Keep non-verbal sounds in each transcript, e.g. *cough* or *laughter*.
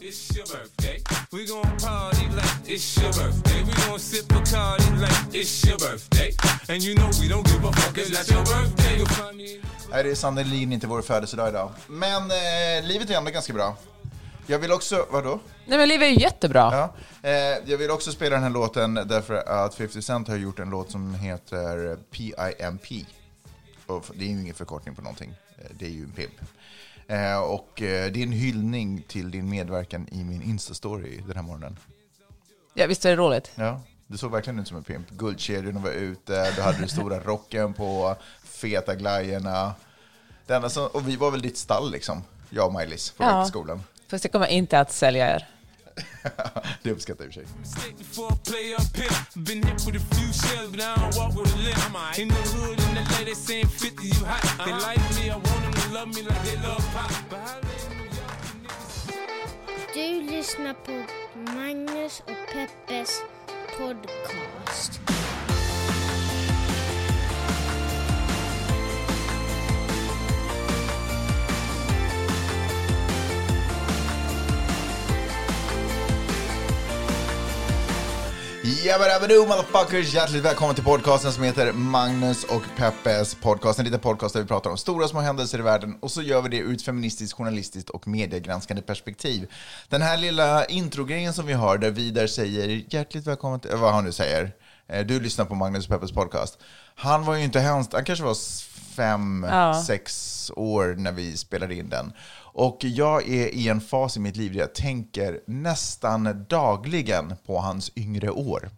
It's your birthday. We gon' party like it's your birthday. We gon' sip Bacardi like it's your birthday. And you know we don't give a fuck, it's not your birthday. Nej, det är sannerligen inte vår födelsedag idag. Men eh, livet är ändå ganska bra. Jag vill också, vadå? Nej men livet är ju jättebra. Ja, eh, jag vill också spela den här låten därför att 50 Cent har gjort en låt som heter PIMP. Och det är ju ingen förkortning på någonting, Eh, det är ju en pimp. Eh, och eh, det är en hyllning till din medverkan i min Insta-story den här morgonen. Ja, visst är det roligt? Ja, du såg verkligen ut som en pimp. Guldkedjorna var ute, du hade den stora rocken på, feta glajjorna. Det enda som, och vi var väl ditt stall liksom, jag och Maj-Lis på väg Ja. till skolan. Fast jag kommer inte att sälja er. *laughs* det uppskattar jag i och för sig love me like they love pop. Du lyssnar på Magnus och Peppes podcast. Jabba-dabba-doo motherfuckers! Hjärtligt välkommen till podcasten som heter Magnus och Peppes podcast. En liten podcast där vi pratar om stora och små händelser i världen och så gör vi det ur ett feministiskt, journalistiskt och mediegranskande perspektiv. Den här lilla introgrejen som vi har där Vidar säger hjärtligt välkommen till, vad han nu säger. Eh, Du lyssnar på Magnus och Peppes podcast. Han var ju inte hemskt, han kanske var fem, Ja. sex år när vi spelade in den. Och jag är i en fas i mitt liv där jag tänker nästan dagligen på hans yngre år.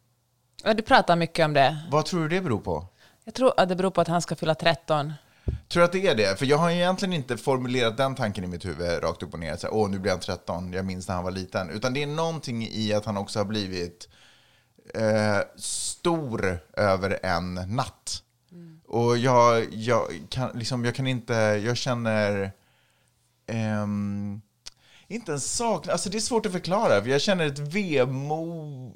Ja, du pratar mycket om det. Vad tror du det beror på? Jag tror att det beror på att han ska fylla 13. Tror du att det är det? För jag har egentligen inte formulerat den tanken i mitt huvud rakt upp och ner. Så här, Åh, nu blir han 13, jag minns när han var liten. Utan det är någonting i att han också har blivit eh, stor över en natt. Och jag, jag, kan, liksom, jag kan inte, jag känner... ehm, inte en saknad, alltså det är svårt att förklara. För jag känner ett vemod...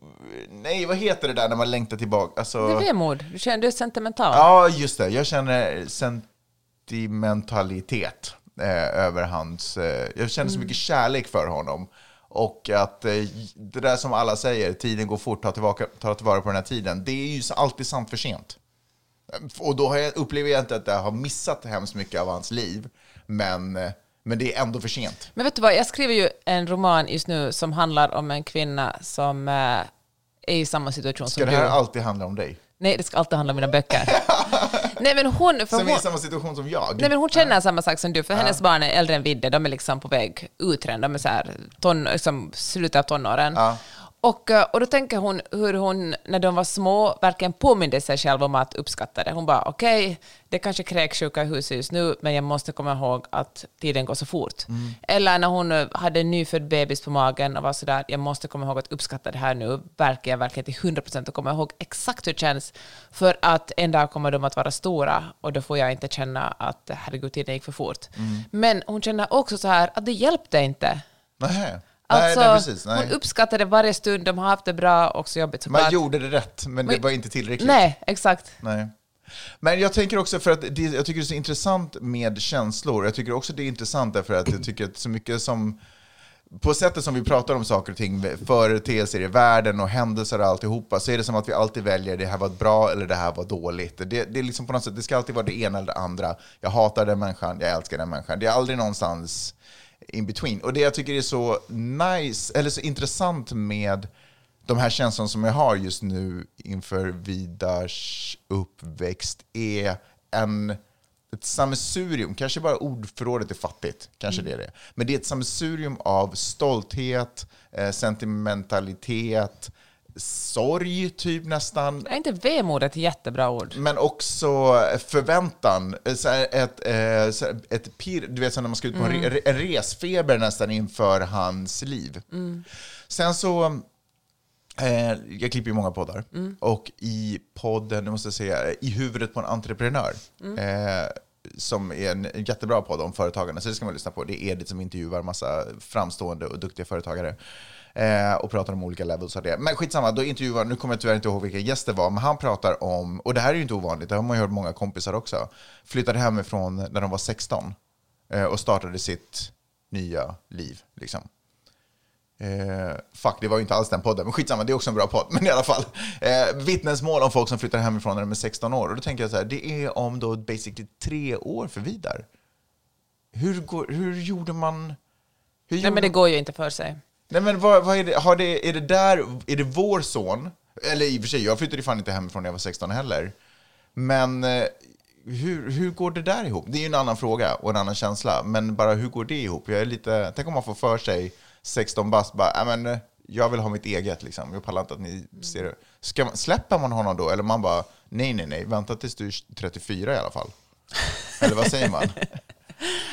Nej, vad heter det där när man längtar tillbaka? Alltså, Det är vemod. Du, känner, du är sentimental. Ja, just det. Jag känner sentimentalitet eh, över hans... Eh, jag känner så mycket kärlek för honom. Och att eh, det där som alla säger, tiden går fort, ta tillvara, ta tillvara på den här tiden. Det är ju alltid sant för sent. Och då har jag, upplever jag inte att jag har missat hemskt mycket av hans liv. Men, eh, men det är ändå för sent. Men vet du vad, jag skriver ju en roman just nu som handlar om en kvinna som eh, är i samma situation Ska som det här du. alltid handla om dig? Nej, det ska alltid handla om mina böcker. *laughs* Nej, men hon... För Som är hon i samma situation som jag? Nej, men hon känner samma sak som du, för hennes barn är äldre än Vidde, de är liksom på väg ut redan, de är så här, ton, liksom, slutet av tonåren. Ja. Och, eh, och då tänker hon hur hon, när de var små, verkligen påminde sig själv om att uppskatta det. Hon bara, okej, det är kanske kräksjuka i huset just nu, men jag måste komma ihåg att tiden går så fort. Eller när hon eh, hade en nyfödd bebis på magen och var sådär, jag måste komma ihåg att uppskatta det här nu, verkar jag verkligen till 100 procent och komma ihåg exakt hur det känns, för att en dag kommer de att vara stora och då får jag inte känna att herregud, tiden gick för fort. Men hon känner också så här att det hjälpte inte. Nähä. Alltså, nej, nej, precis. Nej. hon uppskattade varje stund, de har haft det bra och så jobbigt Man gjorde det rätt, men det Men- var inte tillräckligt. Nej, exakt. Nej. Men jag tänker också för att det, jag tycker det är så intressant med känslor. Jag tycker också det är intressant därför att jag tycker att så mycket som på sättet som vi pratar om saker och ting, företeelser i världen och händelser och alltihopa, så är det som att vi alltid väljer det här var bra eller det här var dåligt. Det, det är liksom på något sätt, det ska alltid vara det ena eller det andra. Jag hatar den människan, jag älskar den människan. Det är aldrig någonstans in between. Och det jag tycker är så nice, eller så intressant med de här känslorna som jag har just nu inför Vidars uppväxt är en, ett sammelsurium, kanske bara ordförrådet är fattigt, kanske det är det. Men det är ett sammelsurium av stolthet, eh, sentimentalitet, sorg typ nästan, Är inte vemod ett jättebra ord? men också förväntan. Eh, Så ett, eh, ett pirr, du vet så när man ska ut på en, re, en resfeber nästan inför hans liv. Sen så, eh, jag klipper ju många poddar, och i podden, nu måste jag säga, I huvudet på en entreprenör, eh, som är en jättebra podd om företagande, så det ska man lyssna på. Det är Edith som intervjuar massa framstående och duktiga företagare. Eh, och pratar om olika levels av det. Men skitsamma, då intervjuar, nu kommer jag tyvärr inte ihåg vilka gäster det var, men han pratar om, och det här är ju inte ovanligt, det har man ju hört många kompisar också, flyttade hemifrån när de var 16 eh, och startade sitt nya liv. Liksom. Eh, fuck, det var ju inte alls den podden, men skitsamma, det är också en bra podd. *laughs* Men i alla fall, eh, vittnesmål om folk som flyttar hemifrån när de är 16 år. Och då tänker jag så här, det är om då basically tre år för Vidar. Hur, går, hur gjorde man... Hur Nej, gjorde men det går ju inte för sig. Nej men vad, vad är, det, har det, är det där, är det vår son? Eller i och för sig, jag flyttade ju fan inte hemifrån när jag var 16 heller. Men eh, hur, hur går det där ihop? Det är ju en annan fråga och en annan känsla. Men bara hur går det ihop? Jag är lite, tänk om man får för sig 16 bast, bara, äh, men, eh, jag vill ha mitt eget liksom. Jag pallar inte att ni ser det. Ska man, släpper man honom då? Eller man bara, nej nej nej, vänta tills du är 34 i alla fall. Eller vad säger man? *laughs*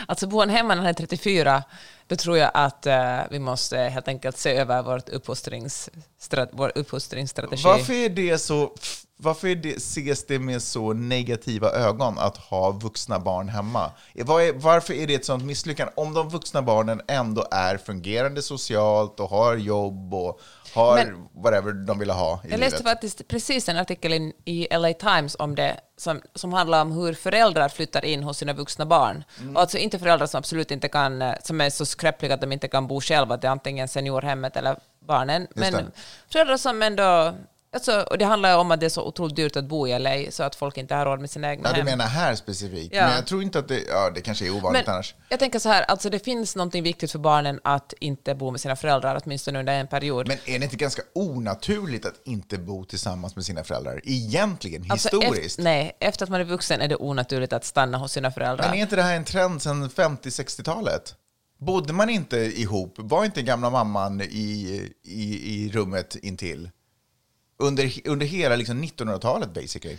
Alltså bor han hemma när han är 34, då tror jag att eh, vi måste helt enkelt se över vårt uppfostringsstrat- vår uppfostringsstrategi. Varför, är det så, varför det, ses det med så negativa ögon att ha vuxna barn hemma? Vad är, varför är det ett sånt misslyckande? Om de vuxna barnen ändå är fungerande socialt och har jobb och har Men- whatever de vill ha i Jag läste livet. faktiskt precis en artikel in- i LA Times om det, som, som handlar om hur föräldrar flyttar in hos sina vuxna barn. Mm. Alltså inte föräldrar som absolut inte kan, eh, som är så skräppliga att de inte kan bo själva, det är antingen seniorhemmet eller barnen. Men föräldrar som ändå, alltså, och det handlar om att det är så otroligt dyrt att bo i LA, så att folk inte har råd med sina egna Ja, du hem. menar här specifikt. Ja. Men jag tror inte att det, ja det kanske är ovanligt Men annars. jag tänker så här, alltså det finns någonting viktigt för barnen att inte bo med sina föräldrar, åtminstone under en period. Men är det inte ganska onaturligt att inte bo tillsammans med sina föräldrar? Egentligen, Alltså, historiskt. Efter, nej, efter att man är vuxen är det onaturligt att stanna hos sina föräldrar. Men är inte det här en trend sedan 50-60-talet? Bodde man inte ihop? Var inte gamla mamman i, i, i rummet intill? Under, under hela liksom 1900-talet basically.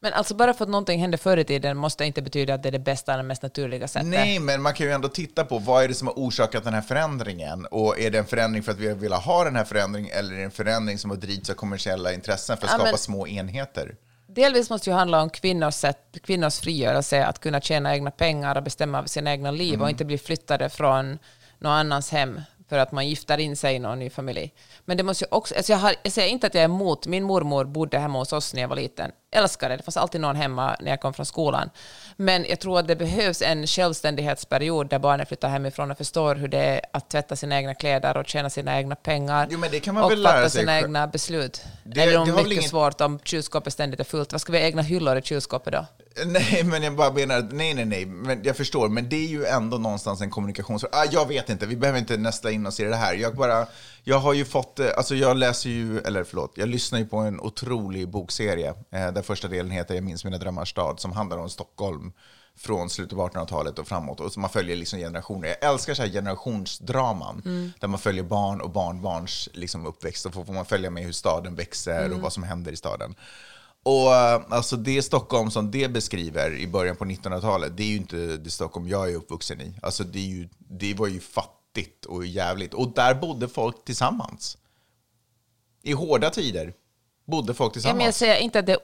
Men alltså bara för att någonting hände förr i tiden måste inte betyda att det är det bästa eller mest naturliga sättet. Nej, men man kan ju ändå titta på vad är det som har orsakat den här förändringen? Och är det en förändring för att vi vill ha den här förändringen eller är det en förändring som har drivits av kommersiella intressen för att Ja, skapa men- små enheter? Delvis måste ju handla om kvinnors, sätt, kvinnors frigörelse, att kunna tjäna egna pengar och bestämma över sina egna liv Mm. och inte bli flyttade från någon annans hem för att man gifter in sig i någon ny familj. Men det måste ju också, alltså jag, har, alltså jag säger inte att jag är emot, min mormor bodde hemma hos oss när jag var liten. Älskade det, det fanns alltid någon hemma när jag kom från skolan. Men jag tror att det behövs en självständighetsperiod där barnen flyttar hemifrån och förstår hur det är att tvätta sina egna kläder och tjäna sina egna pengar. Jo, men det kan man och fatta sina själv. egna beslut. Det- Eller det om väl mycket ingen- svårt om kylskåpet ständigt är fullt. Vad ska vi ha egna hyllor i kylskåpet då? *laughs* Nej, men jag bara menar, att- nej, nej, nej, men jag förstår, men det är ju ändå någonstans en kommunikation. Ah, jag vet inte, vi behöver inte nästa in oss i det här. Jag bara, jag har ju fått, eh, alltså jag läser ju, eller förlåt, jag lyssnar ju på en otrolig bokserie, eh, där första delen heter Jag minns mina drömmars stad, som handlar om Stockholm från slutet av 1800-talet och framåt. Och man följer liksom generationer. Jag älskar så här generationsdraman, där man följer barn och barnbarns liksom uppväxt. Och får man följa med hur staden växer och vad som händer i staden. Och eh, alltså det Stockholm som det beskriver i början på 1900-talet, det är ju inte det Stockholm jag är uppvuxen i. Alltså det, ju, det var ju fattigt och jävligt. Och där bodde folk tillsammans. I hårda tider bodde folk Ja, tillsammans. men jag säger inte att det är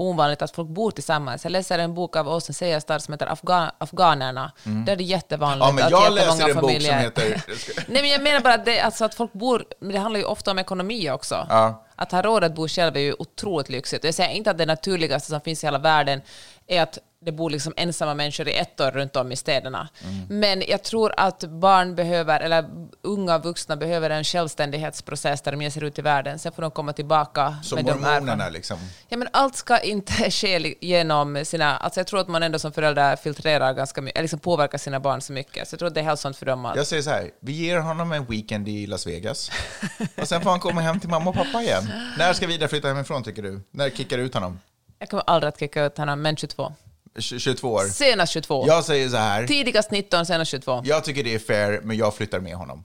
ovanligt att folk bor tillsammans. Jag läser en bok av Åsen Seierstad som heter Afga- Afghanerna. Där är det jättevanligt Mm. Ja, men att jag läser en bok som familjer... heter- *laughs* Nej, men jag menar bara att, det, alltså att folk bor... Det handlar ju ofta om ekonomi också. Ja. Att ha råd att bo själv är ju otroligt lyxigt. Jag säger inte att det naturligaste som finns i hela världen är att det bor liksom ensamma människor i ettor runt om i städerna. Mm. Men jag tror att barn behöver, eller unga vuxna behöver en självständighetsprocess där de ger sig ut i världen. Sen får de komma tillbaka Som med de liksom. Ja, men allt ska inte *laughs* ske genom sina... Alltså jag tror att man ändå som förälder filtrerar ganska mycket, eller liksom påverkar sina barn så mycket. Så jag tror att det är hälsosamt för dem att... Jag säger så här, vi ger honom en weekend i Las Vegas. Och sen får han komma hem till mamma och pappa igen. När ska Vidar flytta hemifrån tycker du? När kickar du ut honom? Jag kommer aldrig att kicka ut honom, men 22. Tj- 22 år? Senast 22. Jag säger så här, Tidigast 19, senast 22. jag tycker det är fair, men jag flyttar med honom.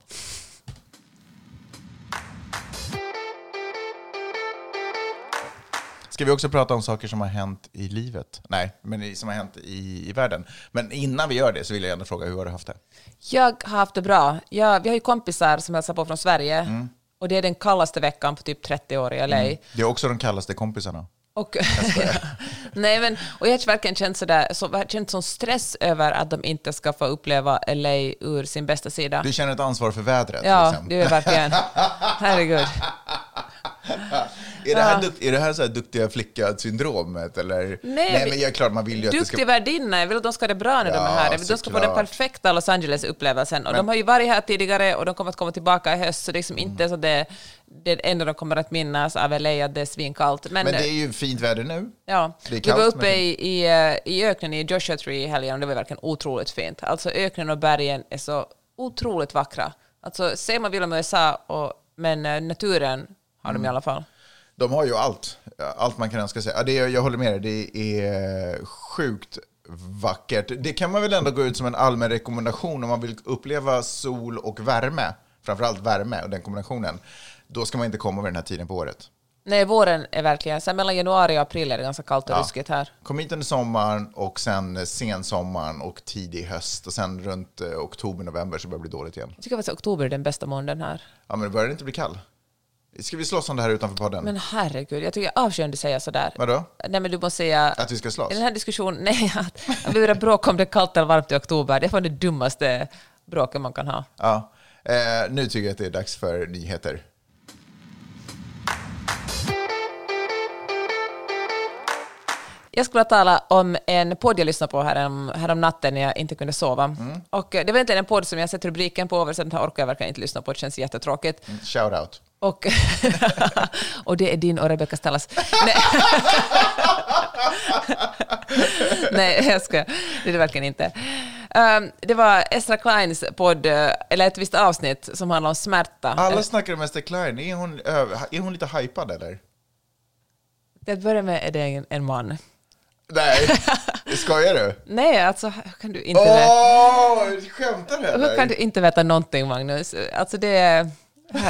Ska vi också prata om saker som har hänt i livet? Nej, men som har hänt i, i världen. Men innan vi gör det så vill jag ändå fråga, hur har du haft det? Jag har haft det bra. Jag, vi har ju kompisar som hälsar på från Sverige. Mm. Och det är den kallaste veckan på typ 30 år i LA. Det är också de kallaste kompisarna. Och, *laughs* nej, men, och jag har verkligen känt, sådär, så, jag känt sån stress över att de inte ska få uppleva LA ur sin bästa sida. Du känner ett ansvar för vädret? Ja, liksom. det är verkligen. *laughs* Herregud. Är det här, är det här så här duktiga flicka-syndromet? Eller? Nej, men jag är klart man vill ju att det Duktig ska... värdinna, jag vill att de ska ha det bra när de Ja, är här. De ska få den perfekta Los Angeles-upplevelsen. Och de har ju varit här tidigare och de kommer att komma tillbaka i höst, så det är liksom Mm. inte så det, det enda de kommer att minnas av LA, att det är svinkallt. Men, Men det är ju fint väder nu. ja, det är vi var uppe men- i, i, eh, i öknen i Joshua Tree i helgen och det var verkligen otroligt fint. Alltså öknen och bergen är så otroligt vackra. Alltså ser man vill om USA, och, men eh, naturen har Mm. de i alla fall. De har ju allt, allt man kan önska sig. Ja, det är, jag håller med dig, det är sjukt vackert. Det kan man väl ändå gå ut som en allmän rekommendation om man vill uppleva sol och värme, framförallt värme och den kombinationen. Då ska man inte komma vid den här tiden på året. Nej, våren är verkligen, sen mellan januari och april är det ganska kallt och Ja. ruskigt här. Kom hit under sommaren och sen sensommaren och tidig höst och sen runt eh, oktober, november så börjar det bli dåligt igen. Jag tycker faktiskt att oktober är den bästa månaden här. Ja, men det börjar inte bli kall. Ska vi slåss om det här utanför podden? Men herregud, jag tycker jag avskyr säger sådär. Vadå? Nej men du måste säga... Att vi ska slåss? I den här diskussionen, *laughs* nej, att vi börjar bråka om det är kallt eller varmt i oktober, det är fan det dummaste bråket man kan ha. Ja. Eh, nu tycker jag att det är dags för nyheter. Jag skulle tala om en podd jag lyssnade på härom, härom natten när jag inte kunde sova. Mm. Och eh, det var inte en podd som jag sett rubriken på, och sen orkar jag verkligen inte lyssna på, det känns jättetråkigt. Shout out. Och, *laughs* och det är din och Rebecca Stellas. Nej. *laughs* Nej, jag ska. Det är det verkligen inte. Um, det var Estra Kleins podd, eh, eller ett visst avsnitt, som handlar om smärta. Alla snackar om Esther Klein. Är hon, är hon lite hypad eller? Till att börja med är det en, en man. Nej, skojar du? Nej, alltså hur kan du inte, Åh, veta, skämtar du hur kan du inte veta någonting, Magnus? Alltså det är... *laughs*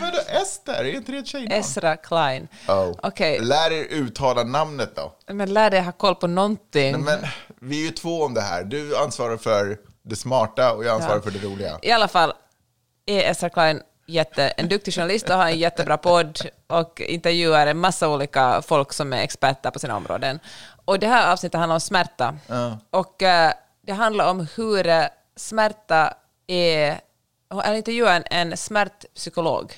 Vadå Ester? Är inte det ett tjejnamn? Esra Klein. Oh. Okej, Lär er uttala namnet då. men lär dig ha koll på någonting. Men vi är ju två om det här. Du ansvarar för det smarta och jag ansvarar Ja. för det roliga. I alla fall är Esra Klein jätte, en duktig journalist och har en jättebra podd och intervjuar en massa olika folk som är experter på sina områden. Och det här avsnittet handlar om smärta. Ja. Och eh, det handlar om hur eh, smärta är... Han intervjuade en, en smärtpsykolog.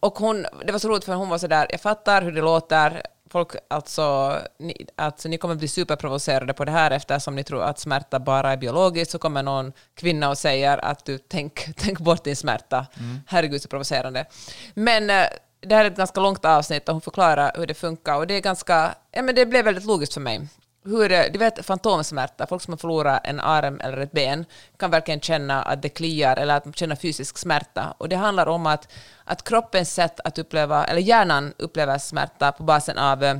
Och hon, det var så roligt för hon var så där, jag fattar hur det låter, folk, alltså, ni, alltså, ni kommer bli superprovocerade på det här eftersom ni tror att smärta bara är biologiskt, så kommer någon kvinna och säger att du tänk, *laughs* tänk bort din smärta. Herregud så provocerande. Men eh, det här är ett ganska långt avsnitt och hon förklarar hur det funkar och det är ganska, ja men det blev väldigt logiskt för mig hur, eh, du vet fantomsmärta, folk som har förlorat en arm eller ett ben kan verkligen känna att det kliar eller att de känner fysisk smärta. Och det handlar om att, att kroppens sätt att uppleva, eller hjärnan upplever smärta på basen av, eh,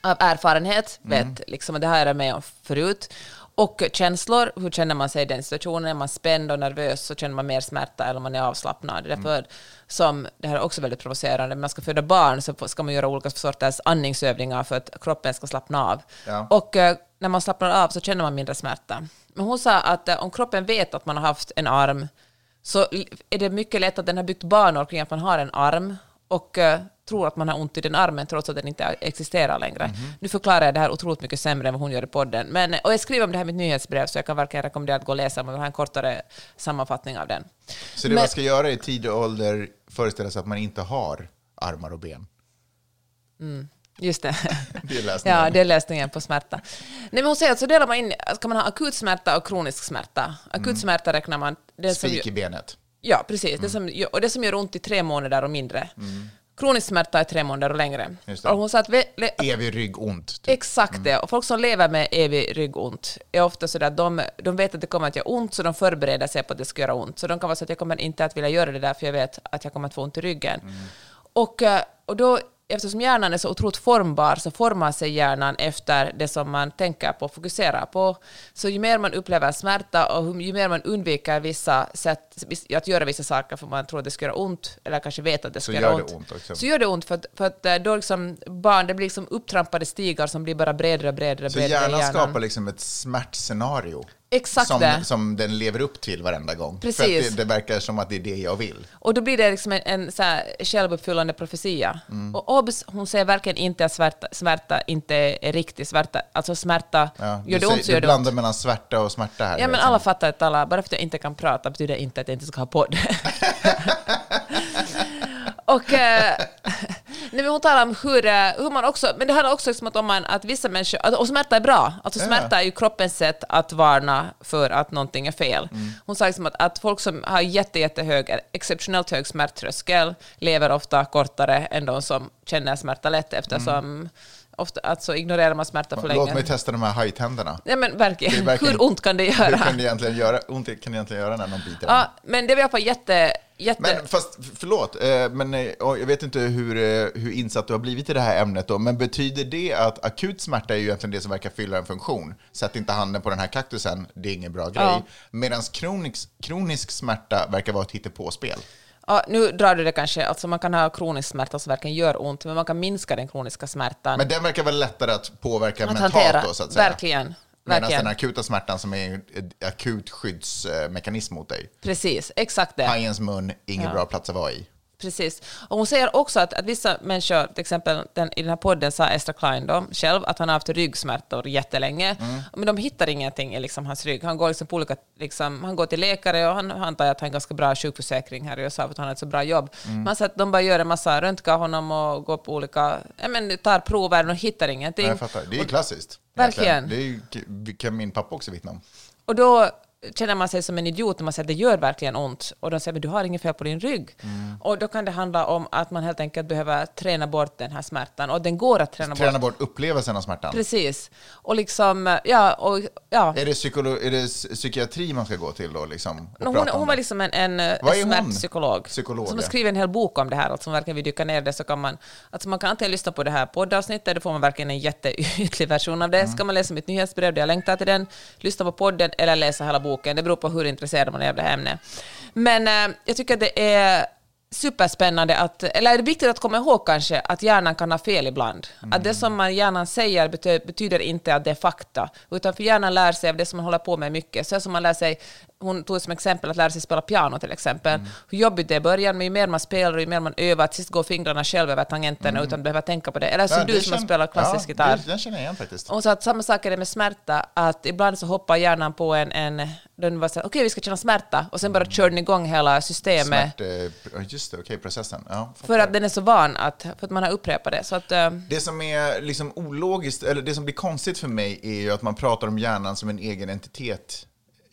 av erfarenhet, vet liksom det här är jag med om förut. Och känslor, hur känner man sig i den situationen? Är man spänd och nervös så känner man mer smärta eller man är avslappnad. Är därför som, det här är också väldigt provocerande, när man ska föda barn så ska man göra olika sorters andningsövningar för att kroppen ska slappna av. Ja. Och eh, när man slappnar av så känner man mindre smärta. Men hon sa att eh, om kroppen vet att man har haft en arm så är det mycket lätt att den har byggt banor kring att man har en arm och eh, tror att man har ont i den armen trots att den inte existerar längre. Mhm. Nu förklarar jag det här otroligt mycket sämre än vad hon gör i podden. Men, och jag skriver om det här i mitt nyhetsbrev så jag kan verkligen rekommendera att gå och läsa man vill ha en kortare sammanfattning av den. Så det Men- man ska göra i tidig ålder föreställa sig att man inte har armar och ben. Just det. *laughs* Det är lösningen. Ja, det är lösningen på smärta. Nej, men hon säger att så delar man in, ska man ha akut smärta och kronisk smärta. Akut Mm. smärta räknar man... Det som, Spik i benet. Ja, precis. Det som, och det som gör ont i tre månader och mindre. Kronisk smärta är tre månader och längre. Mm. Och hon sa att le, Evig ryggont. Typ. Exakt det. Och folk som lever med evig ryggont är ofta så att de, de vet att det kommer att göra ont, så de förbereder sig på att det ska göra ont. Så de kan vara så att jag kommer inte att vilja göra det där, för jag vet att jag kommer att få ont i ryggen. Och, eh, och då, eftersom hjärnan är så otroligt formbar, så formar sig hjärnan efter det som man tänker på och fokuserar på. Så ju mer man upplever smärta och ju mer man undviker vissa sätt att göra vissa saker för man tror att det ska göra ont, eller kanske vet att det ska Så göra gör det ont, ont också. så gör det ont för att, för att eh, då liksom barn, det blir liksom upptrampade stigar som blir bara bredare och bredare. Så bredare hjärnan hjärnan. skapar liksom ett smärtscenario. Exakt som, det. som den lever upp till varenda gång. För Precis. att det, det verkar som att det är det jag vill. Och då blir det liksom en, en så här självuppfyllande profetia. Mm. Och obs, hon säger verkligen inte att smärta, smärta inte är riktig smärta. Alltså smärta, Ja, gör du det ont så du gör det blandar ont. mellan svärta och smärta här. Ja, men alla fattar att alla, bara för att jag inte kan prata betyder inte att jag inte ska ha podd. *laughs* *laughs* Och, eh, nej, men hon talar om hur, eh, hur man också, men det handlar också liksom om man, att vissa människor, att- och smärta är bra, alltså smärta är ju kroppens sätt att varna för att någonting är fel. Mm. Hon sa liksom att, att folk som har jätte, jättehög, exceptionellt hög smärttröskel lever ofta kortare än de som känner smärta lätt eftersom ofta, alltså ignorerar man smärta för. Låt länge. mig testa de här hajtänderna. Ja, men verkligen. Verkligen- Hur ont kan det göra? Hur kan det egentligen göra, ont kan det egentligen göra när någon biter? Ja, men det var i alla fall jätte... jätte Men fast, förlåt, eh, men eh, jag vet inte hur, eh, hur insatt du har blivit i det här ämnet då, men betyder det att akut smärta är ju egentligen det som verkar fylla en funktion? Sätt inte handen på den här kaktusen, det är ingen bra grej. Ja. Medan kronisk, kronisk smärta verkar vara ett hittepåspel. Ja, nu drar du det kanske, alltså man kan ha kronisk smärta som verkligen gör ont, men man kan minska den kroniska smärtan. Men den verkar väl lättare att påverka att mentalt hantera. då, så att säga? Verkligen. Medan den akuta smärtan som är en akut skyddsmekanism mot dig. Precis, exakt det. Hajens mun, ingen Ja. bra plats att vara i. Precis. Och hon säger också att, att vissa människor, till exempel den, i den här podden sa Esther Klein då, själv att han har haft ryggsmärtor jättelänge, Mm. men de hittar ingenting i liksom hans rygg. Han går, liksom på olika, liksom, han går till läkare och han han antar att han har ganska bra sjukförsäkring här i USA för att han har ett så bra jobb. Mm. Man säger att de bara gör en massa röntgar honom och går på olika, ja, men, tar prover och hittar ingenting. Ja, jag fattar. Det är klassiskt. Verkligen. Det är kan min pappa också vittna om. Och då känner man sig som en idiot när man säger att det gör verkligen ont. Och de säger att du har inget fel på din rygg. Mm. Och då kan det handla om att man helt enkelt behöver träna bort den här smärtan. Och den går att träna, Träna bort. bort upplevelsen av smärtan. Precis. Och liksom, ja, och ja. Är det, psykolo- är det psykiatri man ska gå till då? Liksom, Hon, hon var det? liksom en, en, hon? smärtpsykolog Psykolog, som har skrivit en hel bok om det här. Alltså om verkligen vill dyka ner det så kan man, alltså man kan antingen lyssna på det här poddavsnittet, då får man verkligen en jätteytlig *laughs* version av det. Mm. Ska man läsa mitt nyhetsbrev där jag längtar till den, lyssna på podden eller läsa hela boken. Det beror på hur intresserad man är av det här ämnet. Men eh, jag tycker att det är superspännande att, eller är det viktigt att komma ihåg kanske att hjärnan kan ha fel ibland. Att det som man hjärnan säger betyder inte att det är fakta, utan för hjärnan lär sig av det som man håller på med mycket. Så som man lär sig, hon tog som exempel att lära sig spela piano till exempel. Hur jobbigt det är i början, men ju mer man spelar och ju mer man övar, till sist går fingrarna själv över tangenterna utan att behöva tänka på det. Eller som Ja, du som har spelat klassisk ja, gitarr. det- Den känner jag igen faktiskt. Och så att samma sak är det med smärta, att ibland så hoppar hjärnan på en, en den var så okej vi ska känna smärta, och sen bara kör den igång hela systemet. Smärt, eh, just det, okej, processen. Ja, För att den är så van, att, för att man har upprepat det. Så att, eh, Det som är liksom ologiskt, eller det som blir konstigt för mig är ju att man pratar om hjärnan som en egen entitet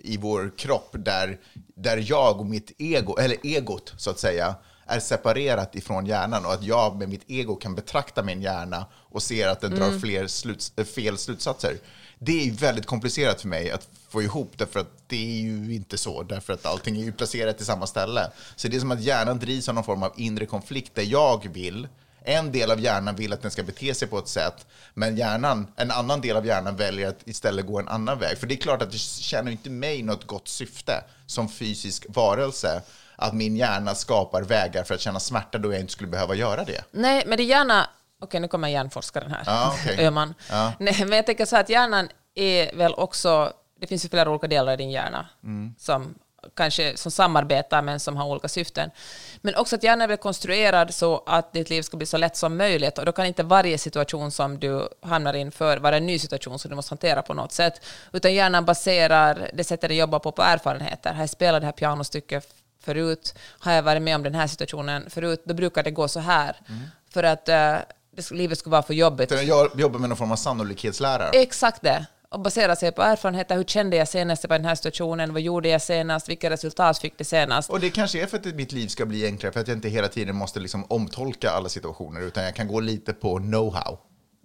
i vår kropp där, där jag och mitt ego, eller egot så att säga, är separerat ifrån hjärnan och att jag med mitt ego kan betrakta min hjärna och ser att den drar fler sluts, äh, fel slutsatser. Det är väldigt komplicerat för mig att få ihop därför att det är ju inte så, därför att allting är ju placerat i samma ställe. Så det är som att hjärnan drivs av någon form av inre konflikt där jag vill en del av hjärnan vill att den ska bete sig på ett sätt, men hjärnan, en annan del av hjärnan väljer att istället gå en annan väg. För det är klart att det tjänar inte mig något gott syfte som fysisk varelse att min hjärna skapar vägar för att känna smärta då jag inte skulle behöva göra det. nej, men det är gärna... Okej, nu kommer hjärnforskaren här. Ja, okej. *laughs* Öhman. Ja. Nej, men jag tänker så här att hjärnan är väl också... Det finns ju flera olika delar i din hjärna Mm. som kanske som samarbetar men som har olika syften. Men också att hjärnan är konstruerad så att ditt liv ska bli så lätt som möjligt och då kan inte varje situation som du hamnar inför vara en ny situation som du måste hantera på något sätt. Utan hjärnan baserar det sättet den jobbar på på erfarenheter. Har jag spelat det här pianostycket förut? Har jag varit med om den här situationen förut? Då brukar det gå så här. Mm. För att eh, det, livet ska vara för jobbigt. Jag jobbar med någon form av sannolikhetslärare. Exakt det. Och basera sig på erfarenheter. Hur kände jag senast på den här situationen? Vad gjorde jag senast? Vilka resultat fick det senast? Och det kanske är för att mitt liv ska bli enklare, för att jag inte hela tiden måste liksom omtolka alla situationer, utan jag kan gå lite på know-how.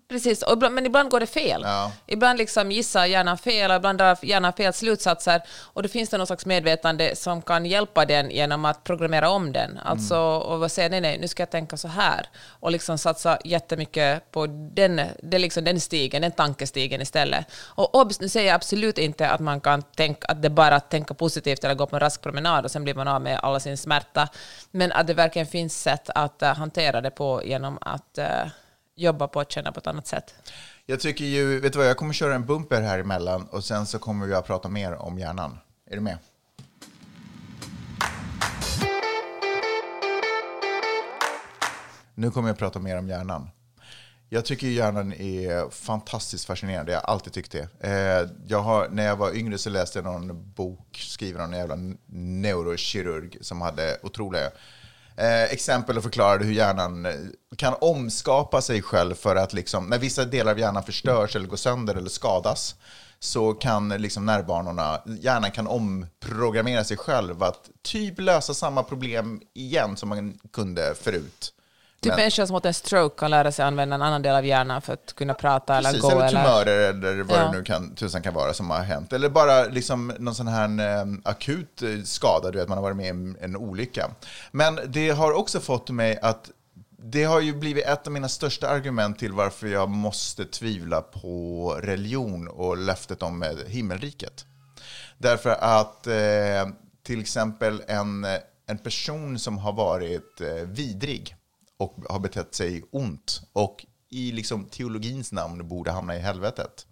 Precis, och ibland, men ibland går det fel. Ja. Ibland liksom gissar hjärnan fel och ibland drar hjärnan fel slutsatser. Och då finns det någon slags medvetande som kan hjälpa den genom att programmera om den. Alltså, och vad säger nej, nej, nu ska jag tänka så här. Och liksom satsa jättemycket på den, det liksom den stigen, den tankestigen istället. Och obs, nu säger jag absolut inte att man kan tänka att det är bara att tänka positivt eller gå på en rask promenad och sen blir man av med alla sin smärta. Men att det verkligen finns sätt att eh, hantera det på genom att eh, jobba på att känna på ett annat sätt. Jag tycker ju, vet du vad, jag kommer köra en bumper här emellan och sen så kommer vi att prata mer om hjärnan. Är du med? Nu kommer jag att prata mer om hjärnan. Jag tycker hjärnan är fantastiskt fascinerande. Jag har alltid tyckt det. Eh, jag har, när jag var yngre så läste jag någon bok skriven av en jävla neurokirurg som hade otroliga Eh, exempel och förklarade hur hjärnan eh, kan omskapa sig själv för att liksom, när vissa delar av hjärnan förstörs eller går sönder eller skadas så kan liksom nervbanorna, hjärnan kan omprogrammera sig själv att typ lösa samma problem igen som man kunde förut. Typ Men- människor som fått en stroke kan lära sig använda en annan del av hjärnan för att kunna prata eller Precis, gå. eller Eller... tumörer eller vad Ja. det nu kan, tusan kan vara som har hänt. Eller bara liksom någon sån här eh, akut eh, skada, du vet, man har varit med i en, en olycka. Men det har också fått mig att det har ju blivit ett av mina största argument till varför jag måste tvivla på religion och löftet om eh, himmelriket. Därför att eh, till exempel en, en person som har varit eh, vidrig och har betett sig ont och i liksom teologins namn borde hamna i helvetet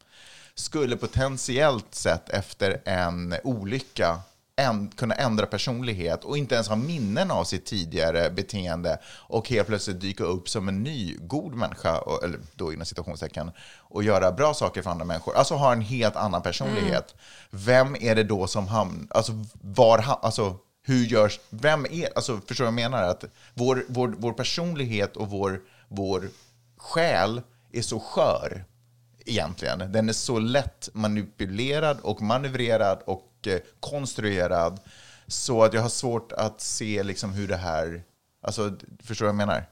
skulle potentiellt sett efter en olycka en, kunna ändra personlighet och inte ens ha minnen av sitt tidigare beteende och helt plötsligt dyka upp som en ny god människa, och- eller då inom citationstecken, och göra bra saker för andra människor. Alltså ha en helt annan personlighet. Vem är det då som hamnar, alltså var alltså hur görs, vem är, alltså förstår jag menar? Att vår, vår, vår personlighet och vår, vår själ är så skör egentligen. Den är så lätt manipulerad och manövrerad och eh, konstruerad så att jag har svårt att se liksom hur det här... Alltså, förstår jag menar?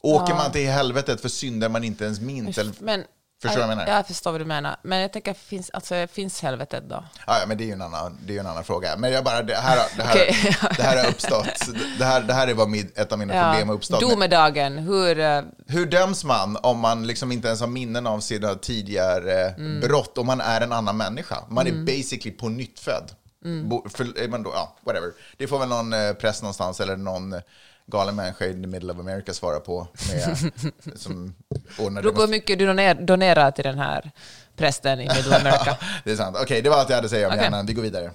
Åker man till helvetet för synder man inte ens minns? Men, förstår du vad jag menar? Jag förstår vad du menar. Men jag tänker, finns, alltså, finns helvetet då? Ja, ja, men det är ju en annan, det är en annan fråga. Men jag bara, det här, det här, *laughs* det här har uppstått. Det här, det här är vad min, ett av mina problem har uppstått. med. Domedagen, hur... eh, Hur döms man om man liksom inte ens har minnen av sina tidigare Mm. brott, om man är en annan människa? Man är basically på nytt född. Mm. För, är man då, ja, whatever. Det får väl någon eh, präst någonstans eller någon eh, galen människa i the middle of America svara på. Med, *laughs* som ordnar Beror på hur mycket du doner, donerar till den här prästen i Middle America. *laughs* det är sant. Okej, det var allt jag hade att säga om Okej. hjärnan. Vi går vidare.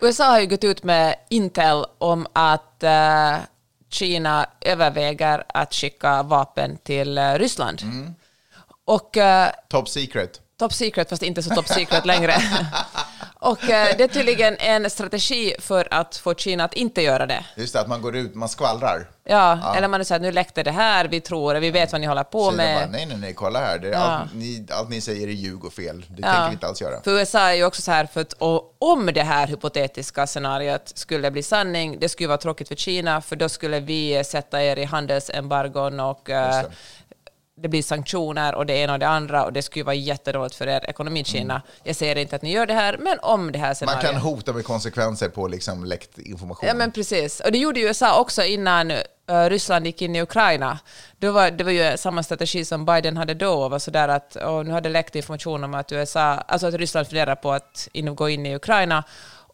USA har ju gått ut med Intel om att eh, Kina överväger att skicka vapen till eh, Ryssland. Mm. Och eh, Top secret. top secret, fast inte så top secret längre. *laughs* Och eh, det är tydligen en strategi för att få Kina att inte göra det. Just det, att man går ut, man skvallrar. Ja, eller man så här, nu läckte det här, vi tror, vi vet vad ni håller på Kina bara, med. nej, nej, nej, kolla här. Det Ja. allt, ni, allt ni säger är ljug och fel. Det tänker vi inte alls göra. För USA är ju också så här, för att om det här hypotetiska scenariot skulle bli sanning, det skulle vara tråkigt för Kina, för då skulle vi sätta er i handelsembargon och eh, det. blir sanktioner och det ena och det andra och det skulle vara jättedåligt för er ekonomi, Kina. Jag säger inte att ni gör det här, men om det här Man scenariot... kan hota med konsekvenser på liksom läckt information. Ja, men precis. Och det gjorde ju USA också innan eh, Ryssland gick in i Ukraina. Då var, det var ju samma strategi som Biden hade då, och var sådär att och nu hade läckt information om att, USA, alltså att Ryssland funderar på att in, gå in i Ukraina.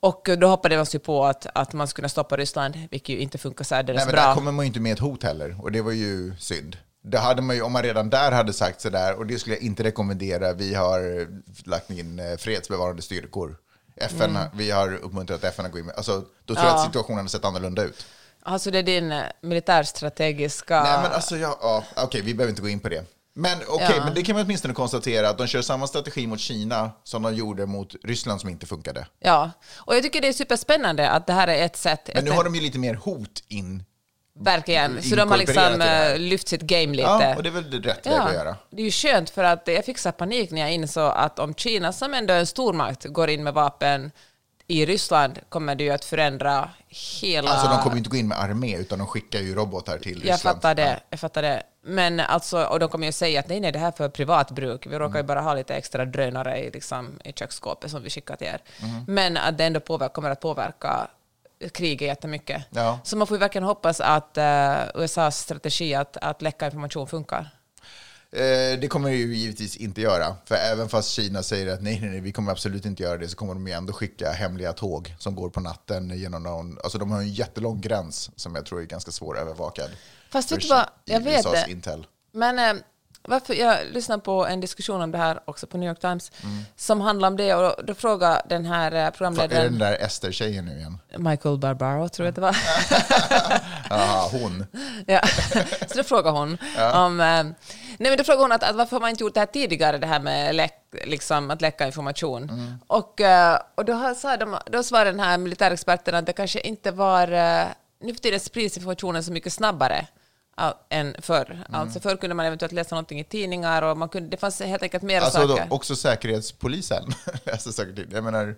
Och då hoppade man sig på att, att man skulle stoppa Ryssland, vilket ju inte funkar särdeles Nej, men bra. där kommer man ju inte med ett hot heller, och det var ju synd. Det hade man ju, om man redan där hade sagt sådär, och det skulle jag inte rekommendera, vi har lagt in eh, fredsbevarande styrkor. FN, har- vi har uppmuntrat FN att gå in med, alltså, då tror jag Mm. Ja. att situationen hade sett annorlunda ut. Alltså det är din eh, militärstrategiska... Nej, men alltså, ja, ja, okej, vi behöver inte gå in på det. Men okej, Ja. men det kan man åtminstone konstatera att de kör samma strategi mot Kina som de gjorde mot Ryssland som inte funkade. Ja, och jag tycker det är superspännande att det här är ett sätt... Men nu har de ju lite mer hot in. Verkligen. Så de har liksom eh, lyft sitt game lite. Ja, och det är väl det rätt väg att göra. det är ju skönt för att jag fick så panik när jag insåg att om Kina, som ändå är en stormakt, går in med vapen i Ryssland kommer det ju att förändra hela... Alltså de kommer ju inte gå in med armé, utan de skickar ju robotar till Ryssland. jag fattar det, jag fattar det. Men alltså, och de kommer ju säga att nej, nej, det här är för privat bruk. Vi Mm. råkar ju bara ha lite extra drönare i, liksom, i köksskåpet som vi skickar till er. Mm. Men att det ändå påverkar, kommer att påverka kriget jättemycket. Ja. Så man får ju verkligen hoppas att eh, USAs strategi att, att läcka information funkar. Eh, det kommer det ju givetvis inte göra. För även fast Kina säger att nej, nej, nej, vi kommer absolut inte göra det, så kommer de ju ändå skicka hemliga tåg som går på natten genom någon... Alltså de har en jättelång gräns som jag tror är ganska svårövervakad. Fast vet du vad? Jag vet det. Men eh, varför, jag lyssnade på en diskussion om det här också på New York Times som handlar om det och då, frågade den här eh, Fan, Är det programledaren den där Ester-tjejen nu igen? Michael Barbaro, tror jag det var. *laughs* Jaha, hon. ja. Så då frågar hon om... Eh, Nej, men då frågade hon att, att varför har man inte gjort det här tidigare, det här med läck, liksom, att läcka information. Mm. Och, eh, och då, sa de, då svarade den här militärexperten att det kanske inte var... eh, Nu för tiden sprids informationen så mycket snabbare än förr. Mm. Alltså förr kunde man eventuellt läsa någonting i tidningar och man kunde, det fanns helt enkelt mer Alltså då, saker. också Säkerhetspolisen *laughs* läser säkert till. Jag menar,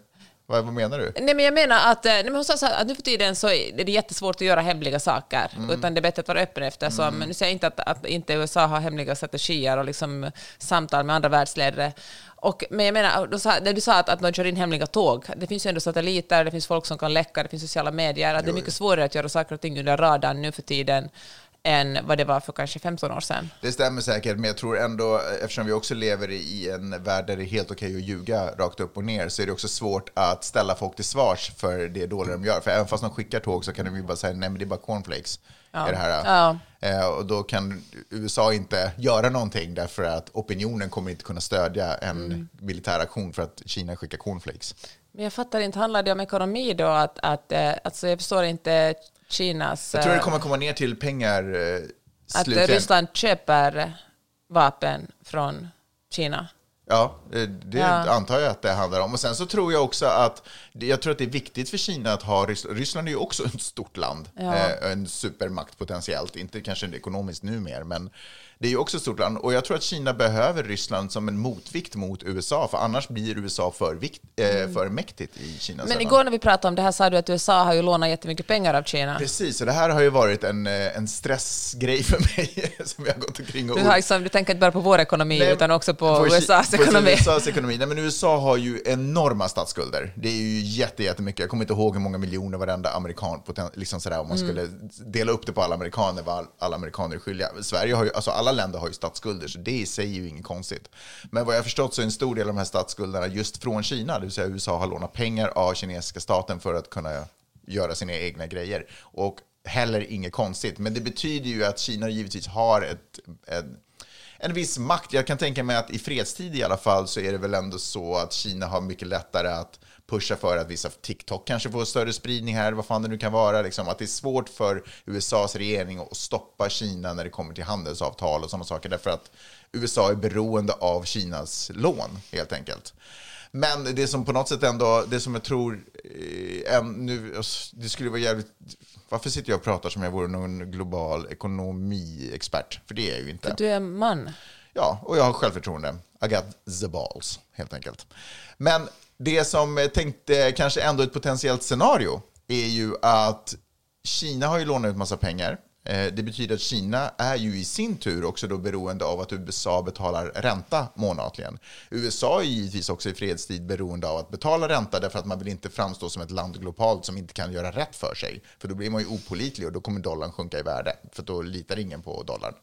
vad, vad menar du? Nej, men jag menar att, eh, nej, men hon sa att nu för tiden så är det jättesvårt att göra hemliga saker, Mm. utan det är bättre att vara öppen eftersom, nu säger jag inte att, att inte USA har hemliga strategier och liksom samtal med andra världsledare, och, men jag menar, då sa, när du sa att, att de kör in hemliga tåg, det finns ju ändå satelliter, det finns folk som kan läcka, det finns sociala medier, att det är mycket svårare att göra saker och ting under radarn nu för tiden än vad det var för kanske 15 år sedan. Det stämmer säkert, men jag tror ändå, eftersom vi också lever i en värld där det är helt okej att ljuga rakt upp och ner, så är det också svårt att ställa folk till svars för det dåliga de gör. För även fast de skickar tåg så kan de ju bara säga, nej men det är bara cornflakes. Ja. Är det här. Ja. Eh, och då kan USA inte göra någonting därför att opinionen kommer inte kunna stödja en Mm. militär aktion för att Kina skickar cornflakes. Men jag fattar inte, handlar det om ekonomi då? Att, att, eh, alltså jag förstår inte Kinas... Jag tror det eh, kommer komma ner till pengar eh, Att slutligen. Ryssland köper vapen från Kina. Ja, eh, det Ja. antar jag att det handlar om. Och sen så tror jag också att jag tror att det är viktigt för Kina att ha Ryssland. Ryssland är ju också *laughs* ett stort land, Ja. eh, en supermakt potentiellt, inte kanske ekonomiskt nu mer, men det är ju också ett stort land. Och jag tror att Kina behöver Ryssland som en motvikt mot USA, för annars blir USA för, vikt, eh, för mäktigt i Kinas Mm. Men igår när vi pratade om det här sa du att USA har ju lånat jättemycket pengar av Kina. Precis, och det här har ju varit en, eh, en stressgrej för mig *laughs* som jag har gått omkring och Du, har liksom, du tänker inte bara på vår ekonomi Nej, utan också på, Ki- USAs på ekonomi. *laughs* USAs ekonomi. Nej, men USA har ju enorma statsskulder. Det är ju jätte, jättemycket. Jag kommer inte ihåg hur många miljoner varenda amerikan, liksom sådär, om man Mm. skulle dela upp det på alla amerikaner, vad all- alla amerikaner är skyldiga. Sverige har ju, alltså alla länder har ju statsskulder, så det i sig är ju inget konstigt. Men vad jag har förstått så är en stor del av de här statsskulderna just från Kina, det vill säga USA har lånat pengar av kinesiska staten för att kunna göra sina egna grejer. Och heller inget konstigt, men det betyder ju att Kina givetvis har ett, ett en viss makt. Jag kan tänka mig att i fredstid i alla fall så är det väl ändå så att Kina har mycket lättare att pusha för att vissa TikTok kanske får större spridning här, vad fan det nu kan vara. Liksom. Att det är svårt för USAs regering att stoppa Kina när det kommer till handelsavtal och sådana saker. Därför att USA är beroende av Kinas lån, helt enkelt. Men det som på något sätt ändå, det som jag tror, eh, nu, det skulle vara jävligt, varför sitter jag och pratar som jag vore någon global ekonomiexpert? För det är jag ju inte. Du är man. Ja, och jag har självförtroende. I got the balls, helt enkelt. Men det som eh, tänkte kanske ändå ett potentiellt scenario är ju att Kina har ju lånat ut massa pengar. Eh, det betyder att Kina är ju i sin tur också då beroende av att USA betalar ränta månatligen. USA är givetvis också i fredstid beroende av att betala ränta därför att man vill inte framstå som ett land globalt som inte kan göra rätt för sig. För då blir man ju opolitlig och då kommer dollarn sjunka i värde, för då litar ingen på dollarn.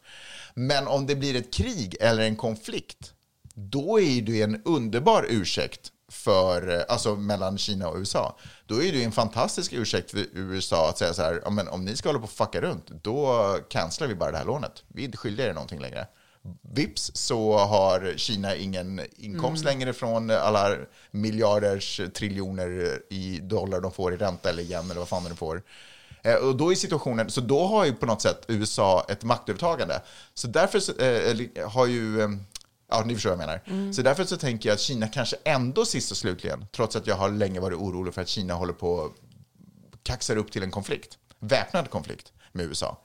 Men om det blir ett krig eller en konflikt, då är det en underbar ursäkt för, eh, alltså mellan Kina och USA. Då är det en fantastisk ursäkt för USA att säga så här, men om ni ska hålla på och fucka runt, då cancelar vi bara det här lånet. Vi är inte skyldiga er någonting längre. Vips så har Kina ingen inkomst längre från alla miljarders triljoner i dollar de får i ränta eller yen eller vad fan de får. Eh, Och då är situationen, så då har ju på något sätt USA ett maktövertagande. Så därför eh, har ju, ja ni förstår vad jag menar. Så därför så tänker jag att Kina kanske ändå sist och slutligen, trots att jag har länge varit orolig för att Kina håller på att kaxar upp till en konflikt, väpnad konflikt med USA,